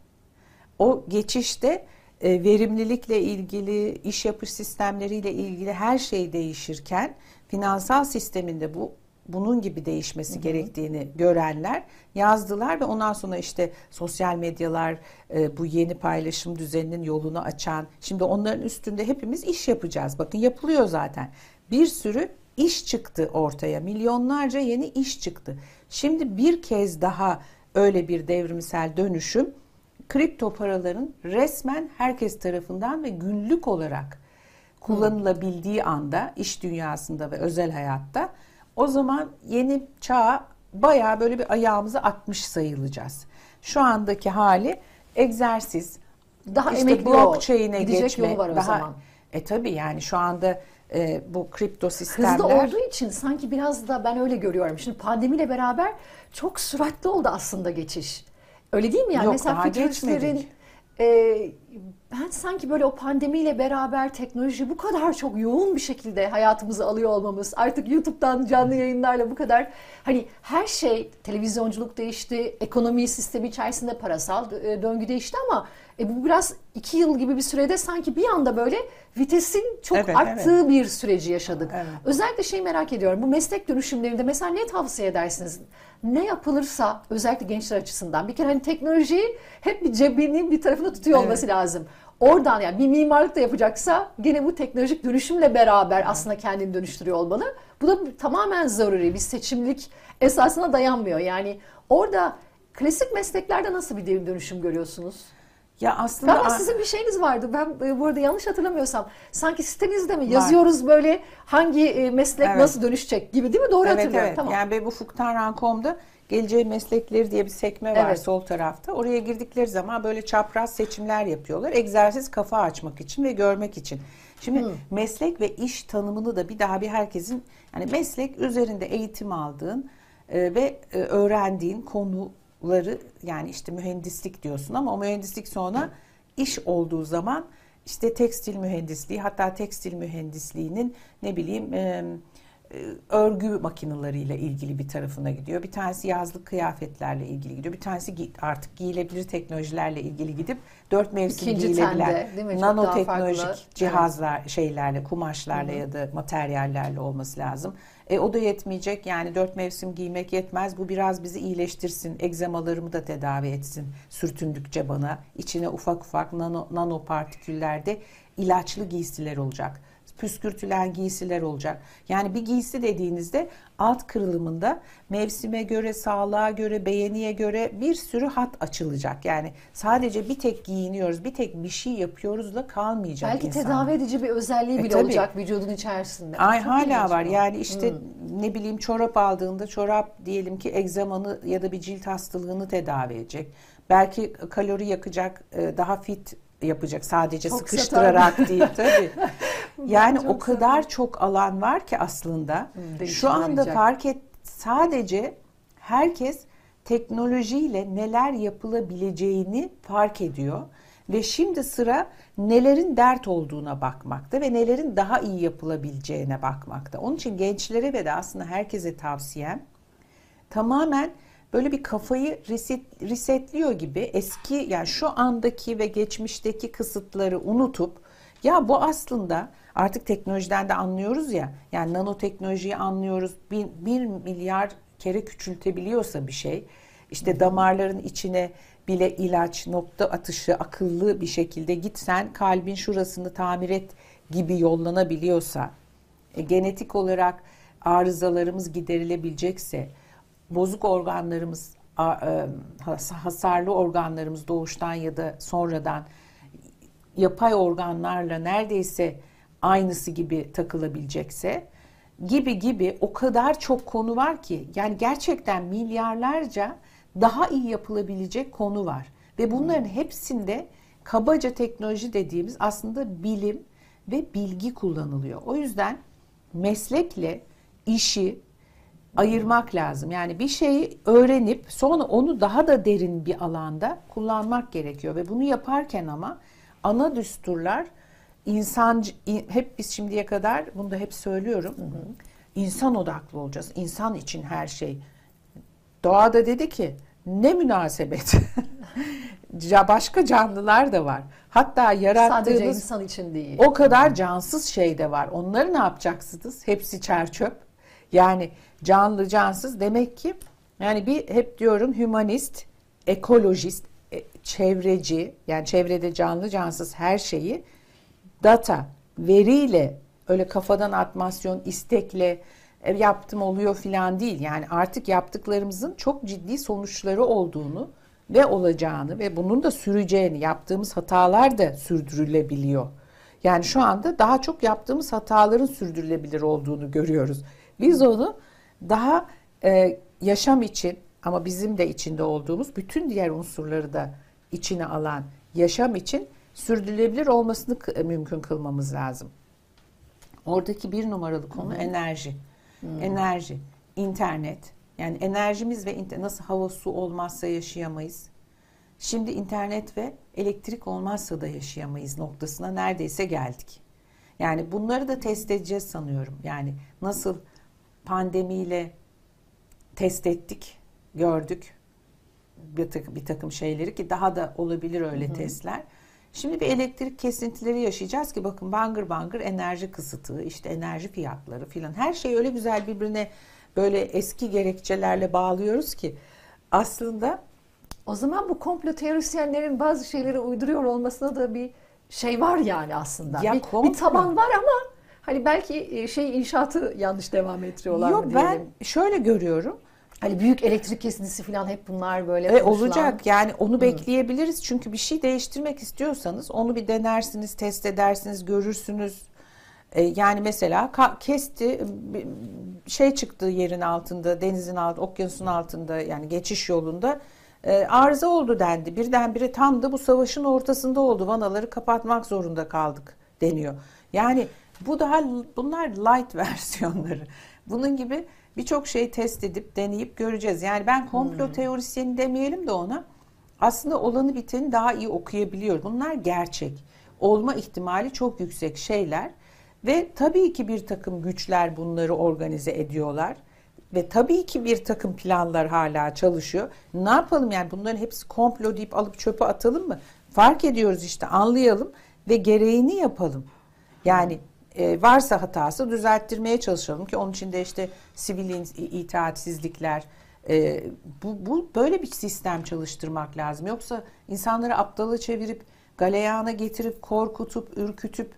O geçişte e, verimlilikle ilgili, iş yapış sistemleriyle ilgili her şey değişirken finansal sisteminde bu bunun gibi değişmesi Hı-hı. gerektiğini görenler yazdılar ve ondan sonra işte sosyal medyalar e, bu yeni paylaşım düzeninin yolunu açan şimdi onların üstünde hepimiz iş yapacağız. Bakın yapılıyor zaten. Bir sürü iş çıktı ortaya. Milyonlarca yeni iş çıktı. Şimdi bir kez daha öyle bir devrimsel dönüşüm kripto paraların resmen herkes tarafından ve günlük olarak kullanılabildiği anda iş dünyasında ve özel hayatta o zaman yeni çağa bayağı böyle bir ayağımızı atmış sayılacağız. Şu andaki hali egzersiz, daha işte blockchain'e geçme, var o daha, zaman. E tabi yani şu anda e, bu kripto sistemler hızlı olduğu için sanki biraz da ben öyle görüyorum. Şimdi pandemiyle beraber çok süratli oldu aslında geçiş. Öyle değil mi yani? Yok, Mesela daha fütüristlerin e, ben sanki böyle o pandemiyle beraber teknoloji bu kadar çok yoğun bir şekilde hayatımızı alıyor olmamız, artık YouTube'dan canlı yayınlarla bu kadar hani her şey televizyonculuk değişti, ekonomi sistemi içerisinde parasal e, döngü değişti ama e, bu biraz iki yıl gibi bir sürede sanki bir anda böyle vitesin çok evet, arttığı evet. bir süreci yaşadık. Evet. Özellikle şey merak ediyorum bu meslek dönüşümlerinde mesela ne tavsiye edersiniz? Ne yapılırsa özellikle gençler açısından bir kere hani teknolojiyi hep bir cebinin bir tarafında tutuyor evet. olması lazım. Oradan yani bir mimarlık da yapacaksa gene bu teknolojik dönüşümle beraber aslında kendini dönüştürüyor olmalı. Bu da tamamen zaruri bir seçimlik esasına dayanmıyor. Yani orada klasik mesleklerde nasıl bir dönüşüm görüyorsunuz? Ya aslında Galiba sizin bir şeyiniz vardı. Ben e, bu arada yanlış hatırlamıyorsam. Sanki sitenizde mi yazıyoruz var. böyle hangi e, meslek evet. nasıl dönüşecek gibi değil mi? Doğru evet, hatırlıyorum. Evet. Tamam. Yani bu Fuktanran.com'da geleceği meslekleri diye bir sekme var evet. sol tarafta. Oraya girdikleri zaman böyle çapraz seçimler yapıyorlar. Egzersiz kafa açmak için ve görmek için. Şimdi hmm. meslek ve iş tanımını da bir daha bir herkesin yani meslek üzerinde eğitim aldığın e, ve e, öğrendiğin konu ları yani işte mühendislik diyorsun ama o mühendislik sonra iş olduğu zaman işte tekstil mühendisliği hatta tekstil mühendisliğinin ne bileyim e, örgü makineleriyle ilgili bir tarafına gidiyor. Bir tanesi yazlık kıyafetlerle ilgili gidiyor. Bir tanesi artık giyilebilir teknolojilerle ilgili gidip dört mevsim İkinci giyilebilen nanoteknolojik cihazlar, evet. şeylerle, kumaşlarla Hı-hı. ya da materyallerle olması lazım. E, o da yetmeyecek yani dört mevsim giymek yetmez. Bu biraz bizi iyileştirsin. Egzamalarımı da tedavi etsin sürtündükçe bana. içine ufak ufak nano, nano partiküllerde ilaçlı giysiler olacak püskürtülen giysiler olacak. Yani bir giysi dediğinizde alt kırılımında mevsime göre, sağlığa göre, beğeniye göre bir sürü hat açılacak. Yani sadece bir tek giyiniyoruz, bir tek bir şey yapıyoruz da kalmayacak Belki insan. tedavi edici bir özelliği e, bile tabii. olacak vücudun içerisinde. Ay Çok hala var. Yani işte hmm. ne bileyim çorap aldığında çorap diyelim ki egzamanı ya da bir cilt hastalığını tedavi edecek. Belki kalori yakacak, e, daha fit yapacak sadece çok sıkıştırarak satar. değil tabii. *laughs* Yani o kadar satar. çok alan var ki aslında. Hmm, Şu anda fark et sadece herkes teknolojiyle neler yapılabileceğini fark ediyor ve şimdi sıra nelerin dert olduğuna bakmakta ve nelerin daha iyi yapılabileceğine bakmakta. Onun için gençlere ve de aslında herkese tavsiyem tamamen böyle bir kafayı reset, resetliyor gibi eski yani şu andaki ve geçmişteki kısıtları unutup ya bu aslında artık teknolojiden de anlıyoruz ya yani nanoteknolojiyi anlıyoruz bir, bir milyar kere küçültebiliyorsa bir şey işte damarların içine bile ilaç nokta atışı akıllı bir şekilde gitsen kalbin şurasını tamir et gibi yollanabiliyorsa e, genetik olarak arızalarımız giderilebilecekse bozuk organlarımız, e, hasarlı organlarımız doğuştan ya da sonradan yapay organlarla neredeyse aynısı gibi takılabilecekse gibi gibi o kadar çok konu var ki yani gerçekten milyarlarca daha iyi yapılabilecek konu var ve bunların hepsinde kabaca teknoloji dediğimiz aslında bilim ve bilgi kullanılıyor. O yüzden meslekle işi ayırmak lazım. Yani bir şeyi öğrenip sonra onu daha da derin bir alanda kullanmak gerekiyor ve bunu yaparken ama ana düsturlar insan hep biz şimdiye kadar bunu da hep söylüyorum. Hı hı. İnsan odaklı olacağız. İnsan için her şey. Doğa da dedi ki ne münasebet. *laughs* Başka canlılar da var. Hatta yarattığınız Sadece insan için değil. O kadar cansız şey de var. Onları ne yapacaksınız? Hepsi çerçöp. Yani canlı cansız demek ki yani bir hep diyorum hümanist, ekolojist, e, çevreci yani çevrede canlı cansız her şeyi data, veriyle öyle kafadan atmasyon, istekle e, yaptım oluyor filan değil. Yani artık yaptıklarımızın çok ciddi sonuçları olduğunu ve olacağını ve bunun da süreceğini yaptığımız hatalar da sürdürülebiliyor. Yani şu anda daha çok yaptığımız hataların sürdürülebilir olduğunu görüyoruz. Biz onu daha e, yaşam için ama bizim de içinde olduğumuz bütün diğer unsurları da içine alan yaşam için sürdürülebilir olmasını mümkün kılmamız lazım. Oradaki bir numaralı konu hmm. enerji. Hmm. Enerji, internet. Yani enerjimiz ve nasıl hava su olmazsa yaşayamayız. Şimdi internet ve elektrik olmazsa da yaşayamayız noktasına neredeyse geldik. Yani bunları da test edeceğiz sanıyorum. Yani nasıl pandemiyle test ettik, gördük bir takım, bir takım şeyleri ki daha da olabilir öyle hı hı. testler. Şimdi bir elektrik kesintileri yaşayacağız ki bakın bangır bangır enerji kısıtı, işte enerji fiyatları filan her şey öyle güzel birbirine böyle eski gerekçelerle bağlıyoruz ki aslında o zaman bu komplo teorisyenlerin bazı şeyleri uyduruyor olmasına da bir şey var yani aslında. Ya bir, komplo. bir taban var ama hani belki e, şey inşaatı yanlış devam ettiriyorlar Yok, mı diyelim. Ben şöyle görüyorum. Hani büyük elektrik kesintisi falan hep bunlar böyle e, olacak yani onu Hı. bekleyebiliriz çünkü bir şey değiştirmek istiyorsanız onu bir denersiniz, test edersiniz, görürsünüz. E, yani mesela kesti şey çıktı yerin altında, denizin altında, okyanusun altında yani geçiş yolunda e, arıza oldu dendi. Birdenbire tam da bu savaşın ortasında oldu. Vanaları kapatmak zorunda kaldık deniyor. Yani bu daha bunlar light *laughs* versiyonları. Bunun gibi birçok şey test edip deneyip göreceğiz. Yani ben komplo hmm. teorisyeni demeyelim de ona. Aslında olanı biteni daha iyi okuyabiliyor. Bunlar gerçek. Olma ihtimali çok yüksek şeyler. Ve tabii ki bir takım güçler bunları organize ediyorlar. Ve tabii ki bir takım planlar hala çalışıyor. Ne yapalım yani bunların hepsi komplo deyip alıp çöpe atalım mı? Fark ediyoruz işte anlayalım ve gereğini yapalım. Yani e, varsa hatası düzelttirmeye çalışalım ki onun için de işte sivil itaatsizlikler e, bu, bu böyle bir sistem çalıştırmak lazım. Yoksa insanları aptala çevirip galeyana getirip korkutup ürkütüp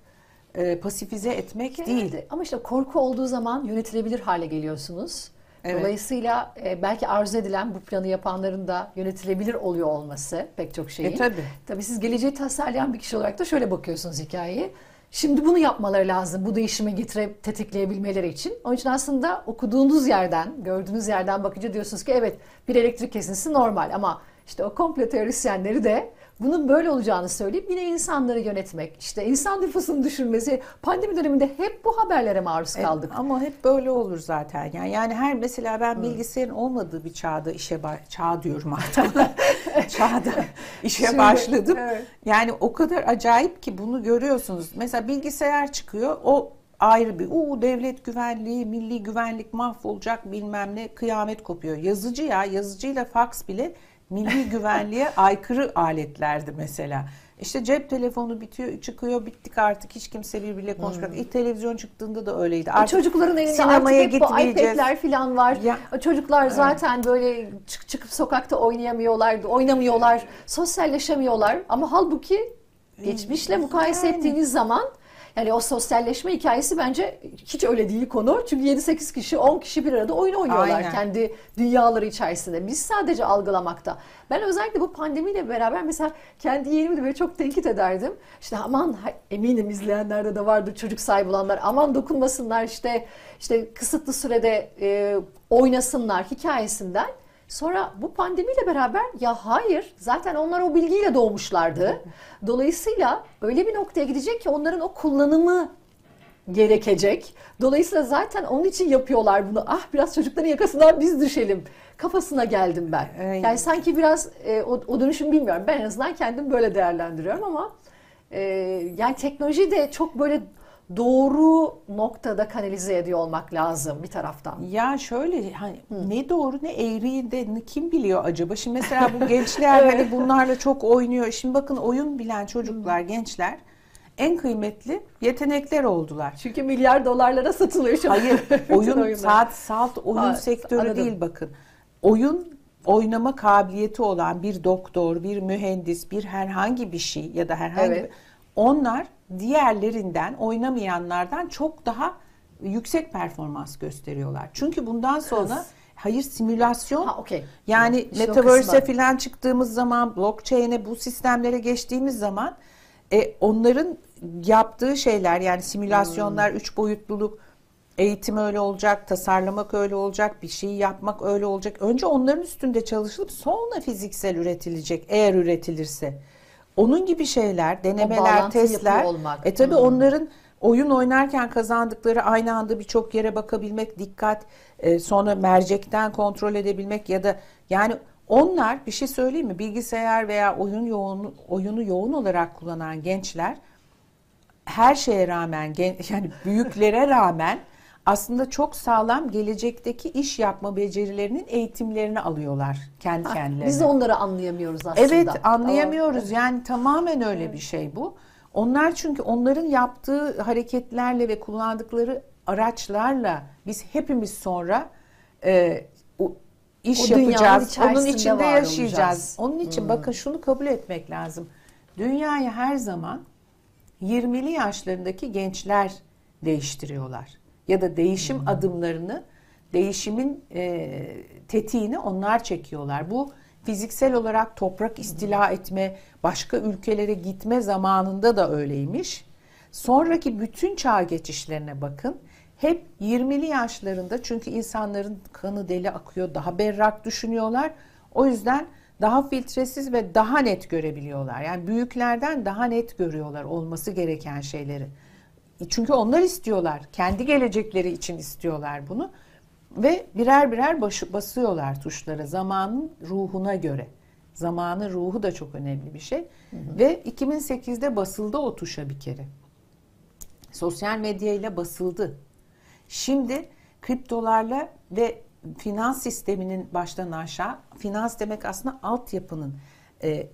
e, pasifize etmek Genelde, değil. Ama işte korku olduğu zaman yönetilebilir hale geliyorsunuz. Evet. Dolayısıyla e, belki arzu edilen bu planı yapanların da yönetilebilir oluyor olması pek çok şeyin. E, tabii. Tabii siz geleceği tasarlayan bir kişi olarak da şöyle bakıyorsunuz hikayeyi. Şimdi bunu yapmaları lazım bu değişimi getirip tetikleyebilmeleri için. Onun için aslında okuduğunuz yerden, gördüğünüz yerden bakınca diyorsunuz ki evet bir elektrik kesintisi normal ama işte o komplo teorisyenleri de bunun böyle olacağını söyleyip yine insanları yönetmek, işte insan nüfusunu düşürmesi, pandemi döneminde hep bu haberlere maruz e, kaldık. E, ama hep böyle olur zaten. Yani, yani her mesela ben bilgisayarın olmadığı bir çağda işe çağ diyorum artık. *laughs* çağda *laughs* işe Şimdi, başladım. Evet. Yani o kadar acayip ki bunu görüyorsunuz. Mesela bilgisayar çıkıyor. O ayrı bir uu devlet güvenliği, milli güvenlik mahvolacak bilmem ne kıyamet kopuyor. Yazıcı ya yazıcıyla fax bile milli güvenliğe aykırı aletlerdi mesela. İşte cep telefonu bitiyor, çıkıyor, bittik artık hiç kimse birbiriyle konuşmuyor. Hmm. İlk televizyon çıktığında da öyleydi. E, artık çocukların elinde artık hep bu iPad'ler falan var. Ya, Çocuklar evet. zaten böyle çık, çıkıp sokakta oynayamıyorlar, oynamıyorlar, sosyalleşemiyorlar. Ama halbuki geçmişle mukayese yani. ettiğiniz zaman yani o sosyalleşme hikayesi bence hiç öyle değil konu. Çünkü 7-8 kişi, 10 kişi bir arada oyun oynuyorlar Aynen. kendi dünyaları içerisinde. Biz sadece algılamakta. Ben özellikle bu pandemiyle beraber mesela kendi yeğenimi de böyle çok tenkit ederdim. İşte aman eminim izleyenlerde de vardır çocuk sahibi olanlar. Aman dokunmasınlar işte işte kısıtlı sürede e, oynasınlar hikayesinden. Sonra bu pandemiyle beraber ya hayır zaten onlar o bilgiyle doğmuşlardı. Dolayısıyla öyle bir noktaya gidecek ki onların o kullanımı gerekecek. Dolayısıyla zaten onun için yapıyorlar bunu. Ah biraz çocukların yakasından biz düşelim kafasına geldim ben. Yani sanki biraz e, o, o dönüşüm bilmiyorum. Ben en azından kendim böyle değerlendiriyorum ama e, yani teknoloji de çok böyle doğru noktada kanalize ediyor olmak lazım bir taraftan. Ya şöyle hani Hı. ne doğru ne eğriyi de kim biliyor acaba? Şimdi mesela bu gençler hani *laughs* bunlarla çok oynuyor. Şimdi bakın oyun bilen çocuklar, gençler en kıymetli yetenekler oldular. Çünkü milyar dolarlara satılıyor şu an. Hayır, *laughs* Bütün oyun oyunlar. saat salt oyun Ha, sektörü anladım. değil bakın. Oyun oynama kabiliyeti olan bir doktor, bir mühendis, bir herhangi bir şey ya da herhangi Evet. bir onlar diğerlerinden oynamayanlardan çok daha yüksek performans gösteriyorlar. Çünkü bundan sonra hayır simülasyon Ha, okey. yani İşte metaverse'e falan çıktığımız zaman blockchain'e bu sistemlere geçtiğimiz zaman e, onların yaptığı şeyler yani simülasyonlar, Hmm. üç boyutluluk, eğitim öyle olacak, tasarlamak öyle olacak, bir şeyi yapmak öyle olacak. Önce onların üstünde çalışılıp sonra fiziksel üretilecek eğer üretilirse. Onun gibi şeyler, denemeler, testler. olmak. E tabi Hmm. onların oyun oynarken kazandıkları aynı anda birçok yere bakabilmek, dikkat, e, sonra mercekten kontrol edebilmek ya da yani onlar bir şey söyleyeyim mi? Bilgisayar veya oyun yoğun oyunu yoğun olarak kullanan gençler her şeye rağmen gen- *laughs* yani büyüklere rağmen aslında çok sağlam gelecekteki iş yapma becerilerinin eğitimlerini alıyorlar kendi Ha, kendilerine. Biz de onları anlayamıyoruz aslında. Evet anlayamıyoruz. Yani tamamen öyle bir şey bu. Onlar çünkü onların yaptığı hareketlerle ve kullandıkları araçlarla biz hepimiz sonra e, o, iş O yapacağız. Onun içinde yaşayacağız. olacağız. Onun için bakın şunu kabul etmek lazım. Dünyayı her zaman 20'li yaşlarındaki gençler değiştiriyorlar. Ya da değişim adımlarını, değişimin e, tetiğini onlar çekiyorlar. Bu fiziksel olarak toprak istila etme, başka ülkelere gitme zamanında da öyleymiş. Sonraki bütün çağ geçişlerine bakın. Hep 20'li yaşlarında çünkü insanların kanı deli akıyor, daha berrak düşünüyorlar. O yüzden daha filtresiz ve daha net görebiliyorlar. Yani büyüklerden daha net görüyorlar olması gereken şeyleri. Çünkü onlar istiyorlar. Kendi gelecekleri için istiyorlar bunu. Ve birer birer başı, basıyorlar tuşlara zamanın ruhuna göre. Zamanın ruhu da çok önemli bir şey. Ve 2008'de basıldı o tuşa bir kere. Sosyal medya ile basıldı. Şimdi kriptolarla ve finans sisteminin baştan aşağı, finans demek aslında altyapının, e,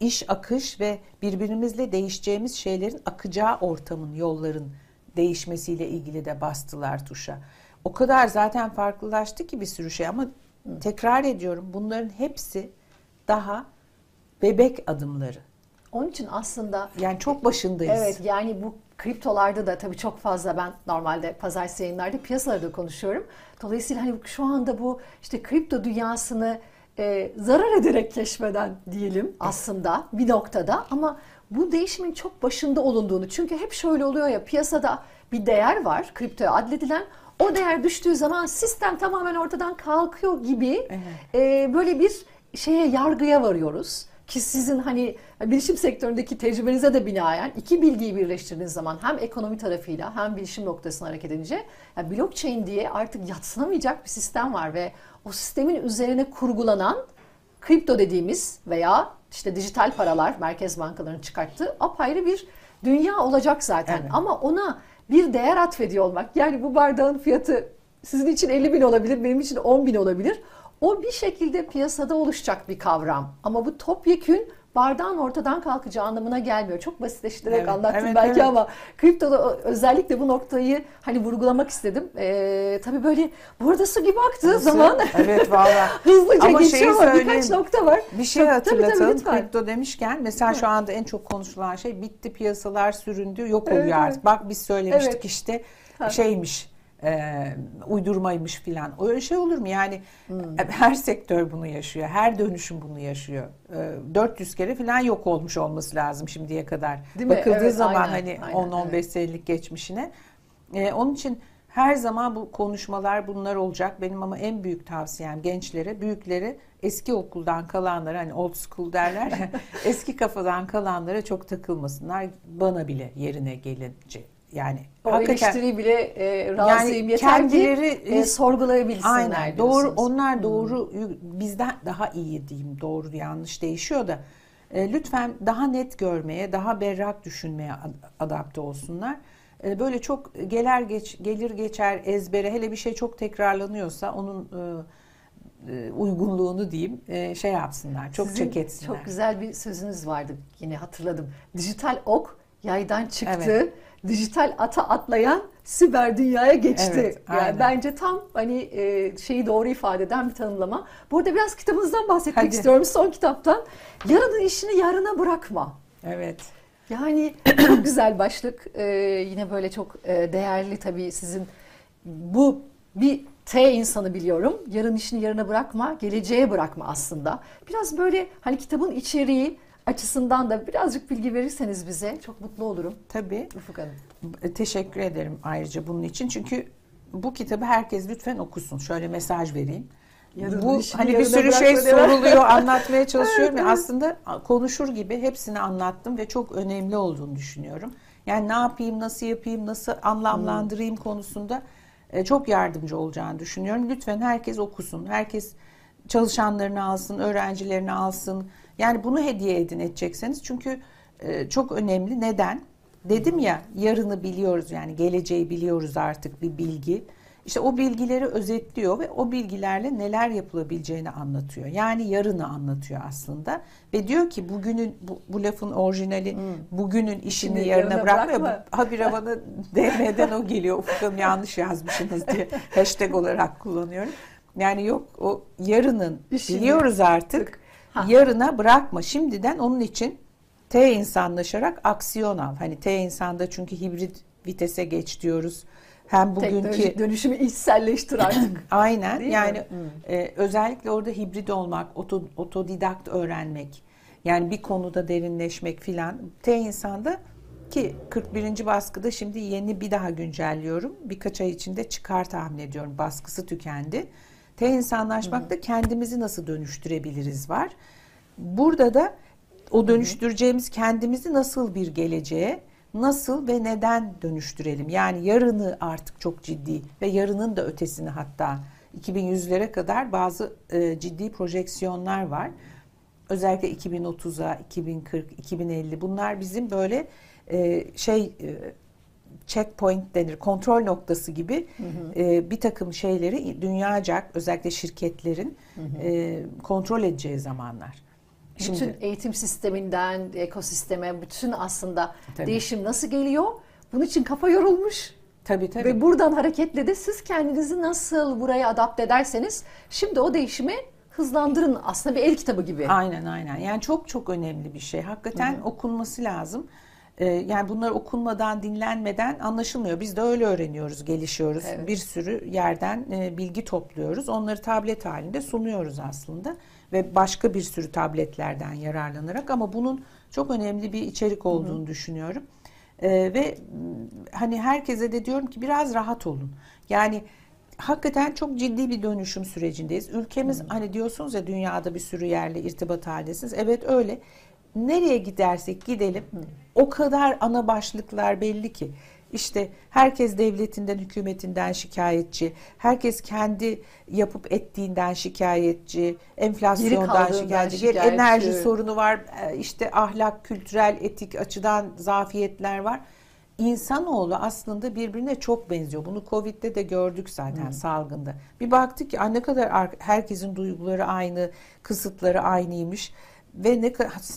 iş akış ve birbirimizle değişeceğimiz şeylerin akacağı ortamın, yolların değişmesiyle ilgili de bastılar tuşa. O kadar zaten farklılaştı ki bir sürü şey ama tekrar ediyorum bunların hepsi daha bebek adımları. Onun için aslında Yani çok başındayız. Evet yani bu kriptolarda da tabii çok fazla ben normalde pazartesi yayınlarda piyasalarda konuşuyorum. Dolayısıyla hani şu anda bu işte kripto dünyasını e, zarar ederek keşfeden diyelim aslında bir noktada. Ama bu değişimin çok başında olunduğunu çünkü hep şöyle oluyor ya piyasada bir değer var kriptoya adledilen. O değer düştüğü zaman sistem tamamen ortadan kalkıyor gibi e, böyle bir şeye yargıya varıyoruz. Ki sizin hani bilişim sektöründeki tecrübenize de binaen iki bilgiyi birleştirdiğiniz zaman hem ekonomi tarafıyla hem bilişim noktasına hareket edince yani blockchain diye artık yatsınamayacak bir sistem var ve o sistemin üzerine kurgulanan kripto dediğimiz veya işte dijital paralar merkez bankalarının çıkarttığı apayrı bir dünya olacak zaten. Evet. Ama ona bir değer atfediyor olmak yani bu bardağın fiyatı sizin için 50 bin olabilir benim için 10 bin olabilir. O bir şekilde piyasada oluşacak bir kavram. Ama bu topyekün bardağın ortadan kalkacağı anlamına gelmiyor. Çok basitleştirerek Evet, anlattım evet, belki evet. ama kriptoda özellikle bu noktayı hani vurgulamak istedim. Ee, tabii böyle burada su gibi aktığı zaman Evet valla. *laughs* hızlıca Ama geçiyor ama birkaç nokta var. Bir şey Tabii, tabii, hatırlatalım. lütfen. Kripto demişken mesela şu anda en çok konuşulan şey bitti piyasalar süründü yok Evet, oluyor artık. evet. Bak biz söylemiştik Evet. işte şeymiş e, uydurmaymış filan. Öyle şey olur mu? Yani Hmm. her sektör bunu yaşıyor. Her dönüşüm bunu yaşıyor. E, 400 kere filan yok olmuş olması lazım şimdiye kadar. Değil mi? Bakıldığı Evet, zaman aynen, hani aynen, 10-15 senelik geçmişine. E, onun için her zaman bu konuşmalar bunlar olacak. Benim ama en büyük tavsiyem gençlere, büyüklere, eski okuldan kalanlara hani old school derler ya, *laughs* eski kafadan kalanlara çok takılmasınlar. Bana bile yerine gelince yani O eleştiriyi bile e, razıyım. Yani Yeter kendileri- ki e, sorgulayabilsinler Aynen doğru diyorsunuz. Hmm. onlar doğru bizden daha iyi diyeyim doğru yanlış değişiyor da e, lütfen daha net görmeye daha berrak düşünmeye ad- adapte olsunlar. E, böyle çok gelir geç gelir geçer ezbere hele bir şey çok tekrarlanıyorsa onun e, e, uygunluğunu diyeyim e, şey yapsınlar çok Sizin çek etsinler. Çok güzel bir sözünüz vardı yine hatırladım. Dijital ok yaydan çıktı. Evet. Dijital ata atlayan siber dünyaya geçti. Evet, yani aynen. bence tam hani e, şeyi doğru ifade eden bir tanımlama. Burada biraz kitabınızdan bahsetmek Hadi. istiyorum. Son kitaptan. Yarının işini yarına bırakma. Evet. Yani *clears throat* çok güzel başlık. Ee, yine böyle çok e, değerli tabii sizin bu bir T insanı biliyorum. Yarın işini yarına bırakma, geleceğe bırakma aslında. Biraz böyle hani kitabın içeriği açısından da birazcık bilgi verirseniz bize çok mutlu olurum. Tabii. Ufuk Hanım. Teşekkür ederim ayrıca bunun için. Çünkü bu kitabı herkes lütfen okusun. Şöyle mesaj vereyim. Yarın bu işini hani bir sürü şey soruluyor, anlatmaya çalışıyorum. Evet, ya *laughs* evet. Aslında konuşur gibi hepsini anlattım ve çok önemli olduğunu düşünüyorum. Yani ne yapayım, nasıl yapayım, nasıl anlamlandırayım konusunda e, çok yardımcı olacağını düşünüyorum. Lütfen herkes okusun. Herkes çalışanlarını alsın, öğrencilerini alsın. Yani bunu hediye edin edecekseniz. Çünkü e, çok önemli. Neden? Dedim ya yarını biliyoruz yani geleceği biliyoruz artık bir bilgi. İşte o bilgileri özetliyor ve o bilgilerle neler yapılabileceğini anlatıyor. Yani yarını anlatıyor aslında. Ve diyor ki bugünün bu, bu lafın orijinali bugünün işini İşini yarına yarına bırakma. *laughs* Habire bana *laughs* DM'den o geliyor. Ufuk Hanım yanlış yazmışsınız diye hashtag olarak kullanıyorum. Yani yok o yarının İşini biliyoruz artık. Ha. Yarına bırakma. Şimdiden onun için T insanlaşarak aksiyon al. Hani T insanda çünkü hibrit vitese geç diyoruz. Hem bugünkü Teknolojik dönüşümü içselleştir artık. *clears throat* aynen Değil yani Hmm. e, özellikle orada hibrit olmak, oto, otodidakt öğrenmek, yani bir konuda derinleşmek filan T insanda ki 41. baskıda şimdi yeni bir daha güncelliyorum. Birkaç ay içinde çıkar tahmin ediyorum. Baskısı tükendi. T insanlaşmakta kendimizi nasıl dönüştürebiliriz var. Burada da o dönüştüreceğimiz kendimizi nasıl bir geleceğe, nasıl ve neden dönüştürelim? Yani yarını artık çok ciddi ve yarının da ötesini hatta 2100'lere kadar bazı e, ciddi projeksiyonlar var. Özellikle 2030'a, 2040, 2050 bunlar bizim böyle e, şey e, checkpoint denir, kontrol noktası gibi e, bir takım şeyleri dünyacak özellikle şirketlerin e, kontrol edeceği zamanlar. Bütün eğitim sisteminden ekosisteme, bütün aslında Tabii. değişim nasıl geliyor? Bunun için kafa yorulmuş. Tabii tabii. Ve buradan hareketle de siz kendinizi nasıl buraya adapte ederseniz şimdi o değişimi hızlandırın. Aslında bir el kitabı gibi. Aynen aynen. Yani çok çok önemli bir şey. Hakikaten okunması lazım. Ee, yani bunlar okunmadan, dinlenmeden anlaşılmıyor. Biz de öyle öğreniyoruz, gelişiyoruz. Evet. Bir sürü yerden e, bilgi topluyoruz. Onları tablet halinde sunuyoruz aslında ve başka bir sürü tabletlerden yararlanarak ama bunun çok önemli bir içerik olduğunu düşünüyorum. Ee, ve hani herkese de diyorum ki biraz rahat olun. Yani hakikaten çok ciddi bir dönüşüm sürecindeyiz. Ülkemiz hani diyorsunuz ya dünyada bir sürü yerle irtibat halindesiniz. Evet öyle. Nereye gidersek gidelim o kadar ana başlıklar belli ki. İşte herkes devletinden, hükümetinden şikayetçi. Herkes kendi yapıp ettiğinden şikayetçi. Enflasyondan şikayetçi. şikayetçi. Enerji sorunu var. e, işte ahlak, kültürel, etik açıdan zafiyetler var. İnsanoğlu aslında birbirine çok benziyor. Bunu Covid'de de gördük zaten salgında. Bir baktık ki "Aa, ne kadar ar- herkesin duyguları aynı, kısıtları aynıymış ve ne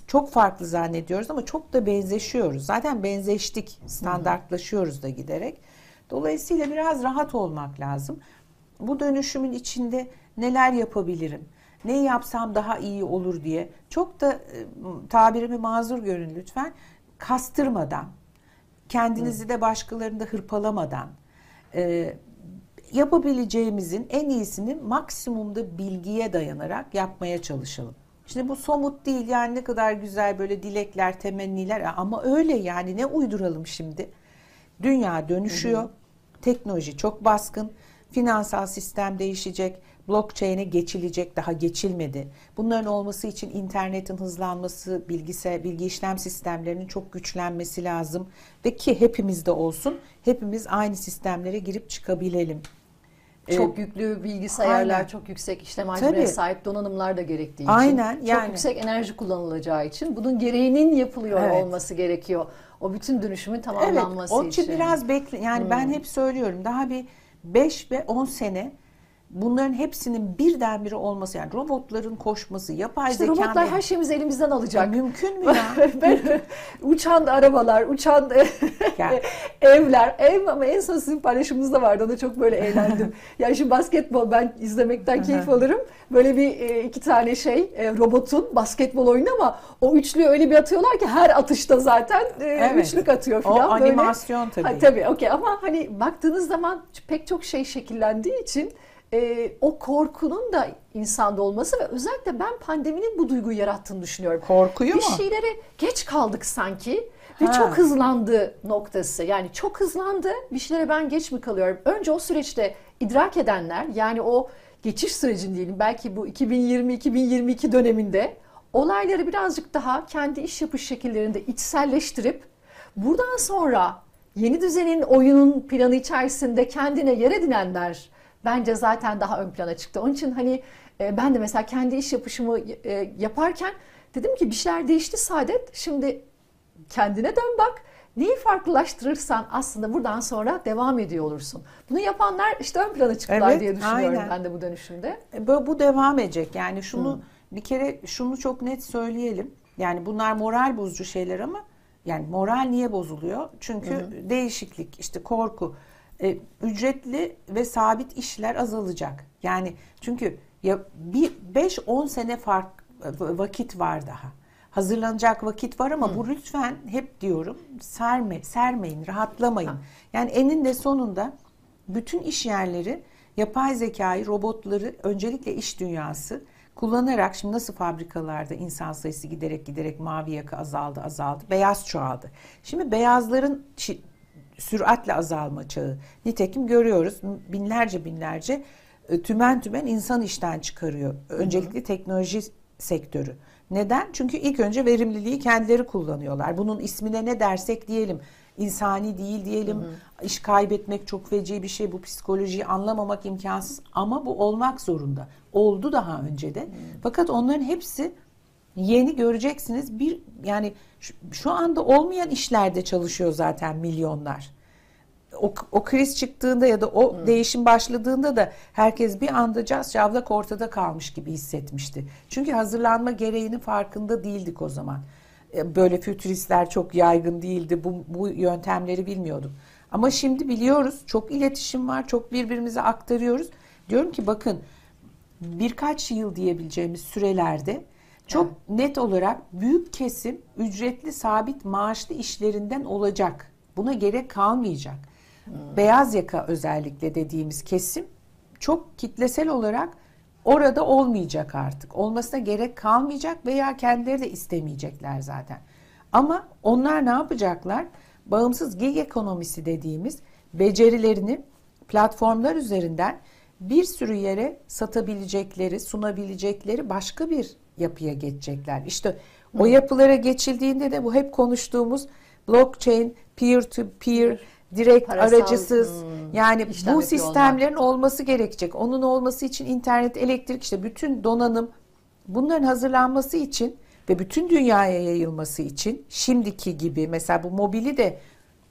çok farklı zannediyoruz ama çok da benzeşiyoruz. Zaten benzeştik, standartlaşıyoruz da giderek. Dolayısıyla biraz rahat olmak lazım. Bu dönüşümün içinde neler yapabilirim? Ne yapsam daha iyi olur diye. Çok da e, tabirimi mazur görün lütfen. Kastırmadan, kendinizi de başkalarını da hırpalamadan e, yapabileceğimizin en iyisini maksimumda bilgiye dayanarak yapmaya çalışalım. Şimdi bu somut değil yani ne kadar güzel böyle dilekler, temenniler ama öyle yani ne uyduralım şimdi? Dünya dönüşüyor. Teknoloji çok baskın. Finansal sistem değişecek. Blockchain'e geçilecek. Daha geçilmedi. Bunların olması için internetin hızlanması, bilgisayar, bilgi işlem sistemlerinin çok güçlenmesi lazım. Ve ki hepimizde olsun. Hepimiz aynı sistemlere girip çıkabilelim. Çok yüklü bilgisayarlar, aynen. çok yüksek işlem hacmine Tabii. sahip donanımlar da gerektiği için. Aynen, Çok yani. yüksek enerji kullanılacağı için bunun gereğinin yapılıyor Evet. olması gerekiyor. O bütün dönüşümün Evet, tamamlanması onun için için. biraz bekle. Yani ben hep söylüyorum daha bir 5 ve 10 sene bunların hepsinin birdenbire olması yani robotların koşması, yapay İşte zeka robotlar her şeyimizi elimizden alacak. mümkün mü *laughs* ya? ben uçan arabalar, uçan *laughs* Yani- evler, ev ama en son sizin paylaşımınızda vardı. Ona çok böyle eğlendim. *laughs* yani şimdi basketbol ben izlemekten keyif alırım. Böyle bir e, iki tane şey e, robotun basketbol oyunu ama o üçlüyü öyle bir atıyorlar ki her atışta zaten e, Evet. üçlük atıyor o falan. Böyle- animasyon tabii. Ha, tabii okey ama hani baktığınız zaman pek çok şey şekillendiği için e, o korkunun da insanda olması ve özellikle ben pandeminin bu duyguyu yarattığını düşünüyorum. Korkuyu bir mu? şeylere geç kaldık sanki ve Ha. çok hızlandı noktası. Yani çok hızlandı. Bir şeylere ben geç mi kalıyorum? Önce o süreçte idrak edenler yani o geçiş sürecin diyelim belki bu 2020-2022 döneminde olayları birazcık daha kendi iş yapış şekillerinde içselleştirip buradan sonra yeni düzenin oyunun planı içerisinde kendine yer edinenler bence zaten daha ön plana çıktı. Onun için hani e, ben de mesela kendi iş yapışımı e, yaparken dedim ki bir şeyler değişti Saadet. Şimdi kendine dön bak. Neyi farklılaştırırsan aslında buradan sonra devam ediyor olursun. Bunu yapanlar işte ön plana çıktılar Evet, diye düşünüyorum aynen. ben de bu dönüşümde. E, Bu, bu devam edecek. Yani şunu bir kere şunu çok net söyleyelim. Yani bunlar moral bozucu şeyler ama yani moral niye bozuluyor? Çünkü değişiklik, işte korku, e, ücretli ve sabit işler azalacak. Yani çünkü ya bir 5-10 sene fark vakit var daha. Hazırlanacak vakit var ama bu lütfen hep diyorum serme, sermeyin, rahatlamayın. Ha. Yani eninde sonunda bütün iş yerleri yapay zekayı, robotları öncelikle iş dünyası kullanarak şimdi nasıl fabrikalarda insan sayısı giderek giderek mavi yaka azaldı azaldı, beyaz çoğaldı. Şimdi beyazların süratle azalma çağı. Nitekim görüyoruz binlerce binlerce e, tümen tümen insan işten çıkarıyor. Öncelikle teknoloji sektörü. Neden? Çünkü ilk önce verimliliği kendileri kullanıyorlar. Bunun ismine ne dersek diyelim. insani değil diyelim. İş kaybetmek çok feci bir şey. Bu psikolojiyi anlamamak imkansız ama bu olmak zorunda. Oldu daha önce de. Fakat onların hepsi yeni göreceksiniz. Bir yani şu, şu anda olmayan işlerde çalışıyor zaten milyonlar. O, o kriz çıktığında ya da o değişim başladığında da herkes bir anda cas cavlak ortada kalmış gibi hissetmişti. Çünkü hazırlanma gereğinin farkında değildik o zaman. E, Böyle fütüristler çok yaygın değildi. Bu, bu yöntemleri bilmiyorduk. Ama şimdi biliyoruz. Çok iletişim var. Çok birbirimize aktarıyoruz. Diyorum ki bakın birkaç yıl diyebileceğimiz sürelerde çok net olarak büyük kesim ücretli sabit maaşlı işlerinden olacak. Buna gerek kalmayacak. Beyaz yaka özellikle dediğimiz kesim çok kitlesel olarak orada olmayacak artık. Olmasına gerek kalmayacak veya kendileri de istemeyecekler zaten. Ama onlar ne yapacaklar? Bağımsız gig ekonomisi dediğimiz becerilerini platformlar üzerinden bir sürü yere satabilecekleri, sunabilecekleri başka bir yapıya geçecekler. İşte o yapılara geçildiğinde de bu hep konuştuğumuz blockchain, peer to peer, direkt Parasal, aracısız hmm, yani bu yapıyor olmak. sistemlerin olması gerekecek. Onun olması için internet, elektrik işte bütün donanım bunların hazırlanması için ve bütün dünyaya yayılması için şimdiki gibi mesela bu mobili de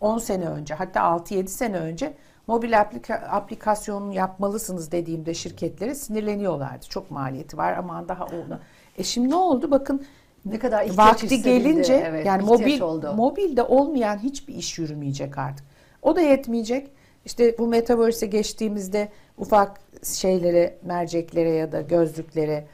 10 sene önce hatta 6-7 sene önce mobil aplika- aplikasyonunu yapmalısınız dediğimde şirketlere sinirleniyorlardı. Çok maliyeti var aman daha onu. E şimdi ne oldu? Bakın Ne kadar ihtiyaç vakti gelince Evet, yani mobil oldu. mobilde olmayan hiçbir iş yürümeyecek artık. O da yetmeyecek. İşte bu metaverse'e geçtiğimizde ufak şeylere, merceklere ya da gözlüklere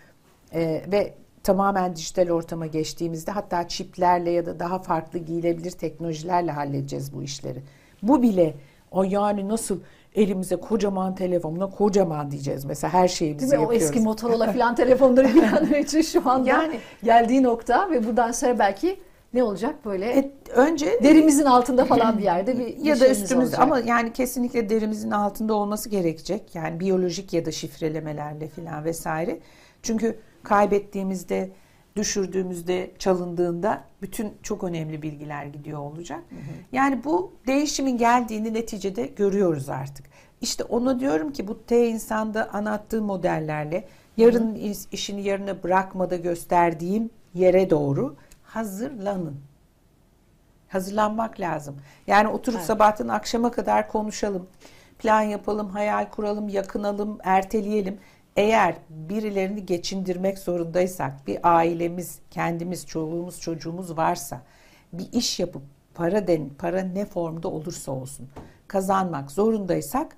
e, ve tamamen dijital ortama geçtiğimizde hatta çiplerle ya da daha farklı giyilebilir teknolojilerle halledeceğiz bu işleri. Bu bile o yani nasıl elimize kocaman telefonla kocaman diyeceğiz mesela her şeyimizi Değil mi? O yapıyoruz. eski Motorola *laughs* falan telefonları bilenler *laughs* için şu anda Yani- geldiği nokta ve buradan sonra belki ne olacak böyle E, önce derimizin altında falan bir yerde bir, *laughs* ya da üstümüzde olacak. ama yani kesinlikle derimizin altında olması gerekecek. Yani biyolojik ya da şifrelemelerle filan vesaire. Çünkü kaybettiğimizde, düşürdüğümüzde, çalındığında bütün çok önemli bilgiler gidiyor olacak. Yani bu değişimin geldiğini neticede görüyoruz artık. İşte onu diyorum ki bu T insanda anlattığı modellerle yarın is- işini yarına bırakmada gösterdiğim yere doğru hazırlanın. Hazırlanmak lazım. Yani oturup Evet. sabahtan akşama kadar konuşalım. plan yapalım, hayal kuralım, yakınalım, erteleyelim. Eğer birilerini geçindirmek zorundaysak, bir ailemiz, kendimiz, çoluğumuz, çocuğumuz varsa bir iş yapıp para den, para ne formda olursa olsun kazanmak zorundaysak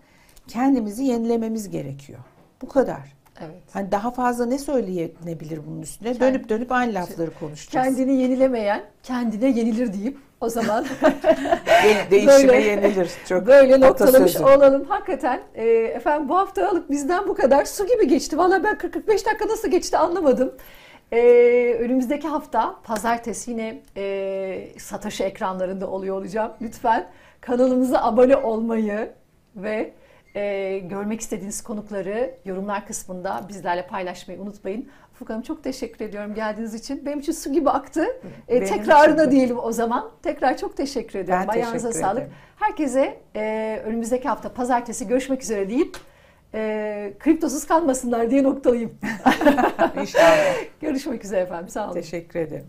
kendimizi yenilememiz gerekiyor. Bu kadar. Evet. Hani daha fazla ne söyleyebilir bunun üstüne? Dönüp dönüp aynı lafları konuşacağız. Kendini yenilemeyen kendine yenilir deyip o zaman *laughs* De- değişime Böyle- yenilir. Çok böyle noktalamış atasözü. olalım. Hakikaten e, efendim bu haftalık bizden bu kadar su gibi geçti. Valla ben 40-45 dakika nasıl geçti anlamadım. E, önümüzdeki hafta pazartesi yine e, Satoshi ekranlarında oluyor olacağım. Lütfen kanalımıza abone olmayı ve e, görmek istediğiniz konukları yorumlar kısmında bizlerle paylaşmayı unutmayın. Ufuk Hanım çok teşekkür ediyorum geldiğiniz için. Benim için su gibi aktı. E, tekrarına için diyelim o zaman. Tekrar çok teşekkür ediyorum. Ben Ayağınıza teşekkür sağlık. ederim. Herkese e, önümüzdeki hafta pazartesi görüşmek üzere deyip e, kriptosuz kalmasınlar diye noktalayayım. *laughs* İnşallah. Görüşmek üzere efendim. Sağ olun. Teşekkür ederim.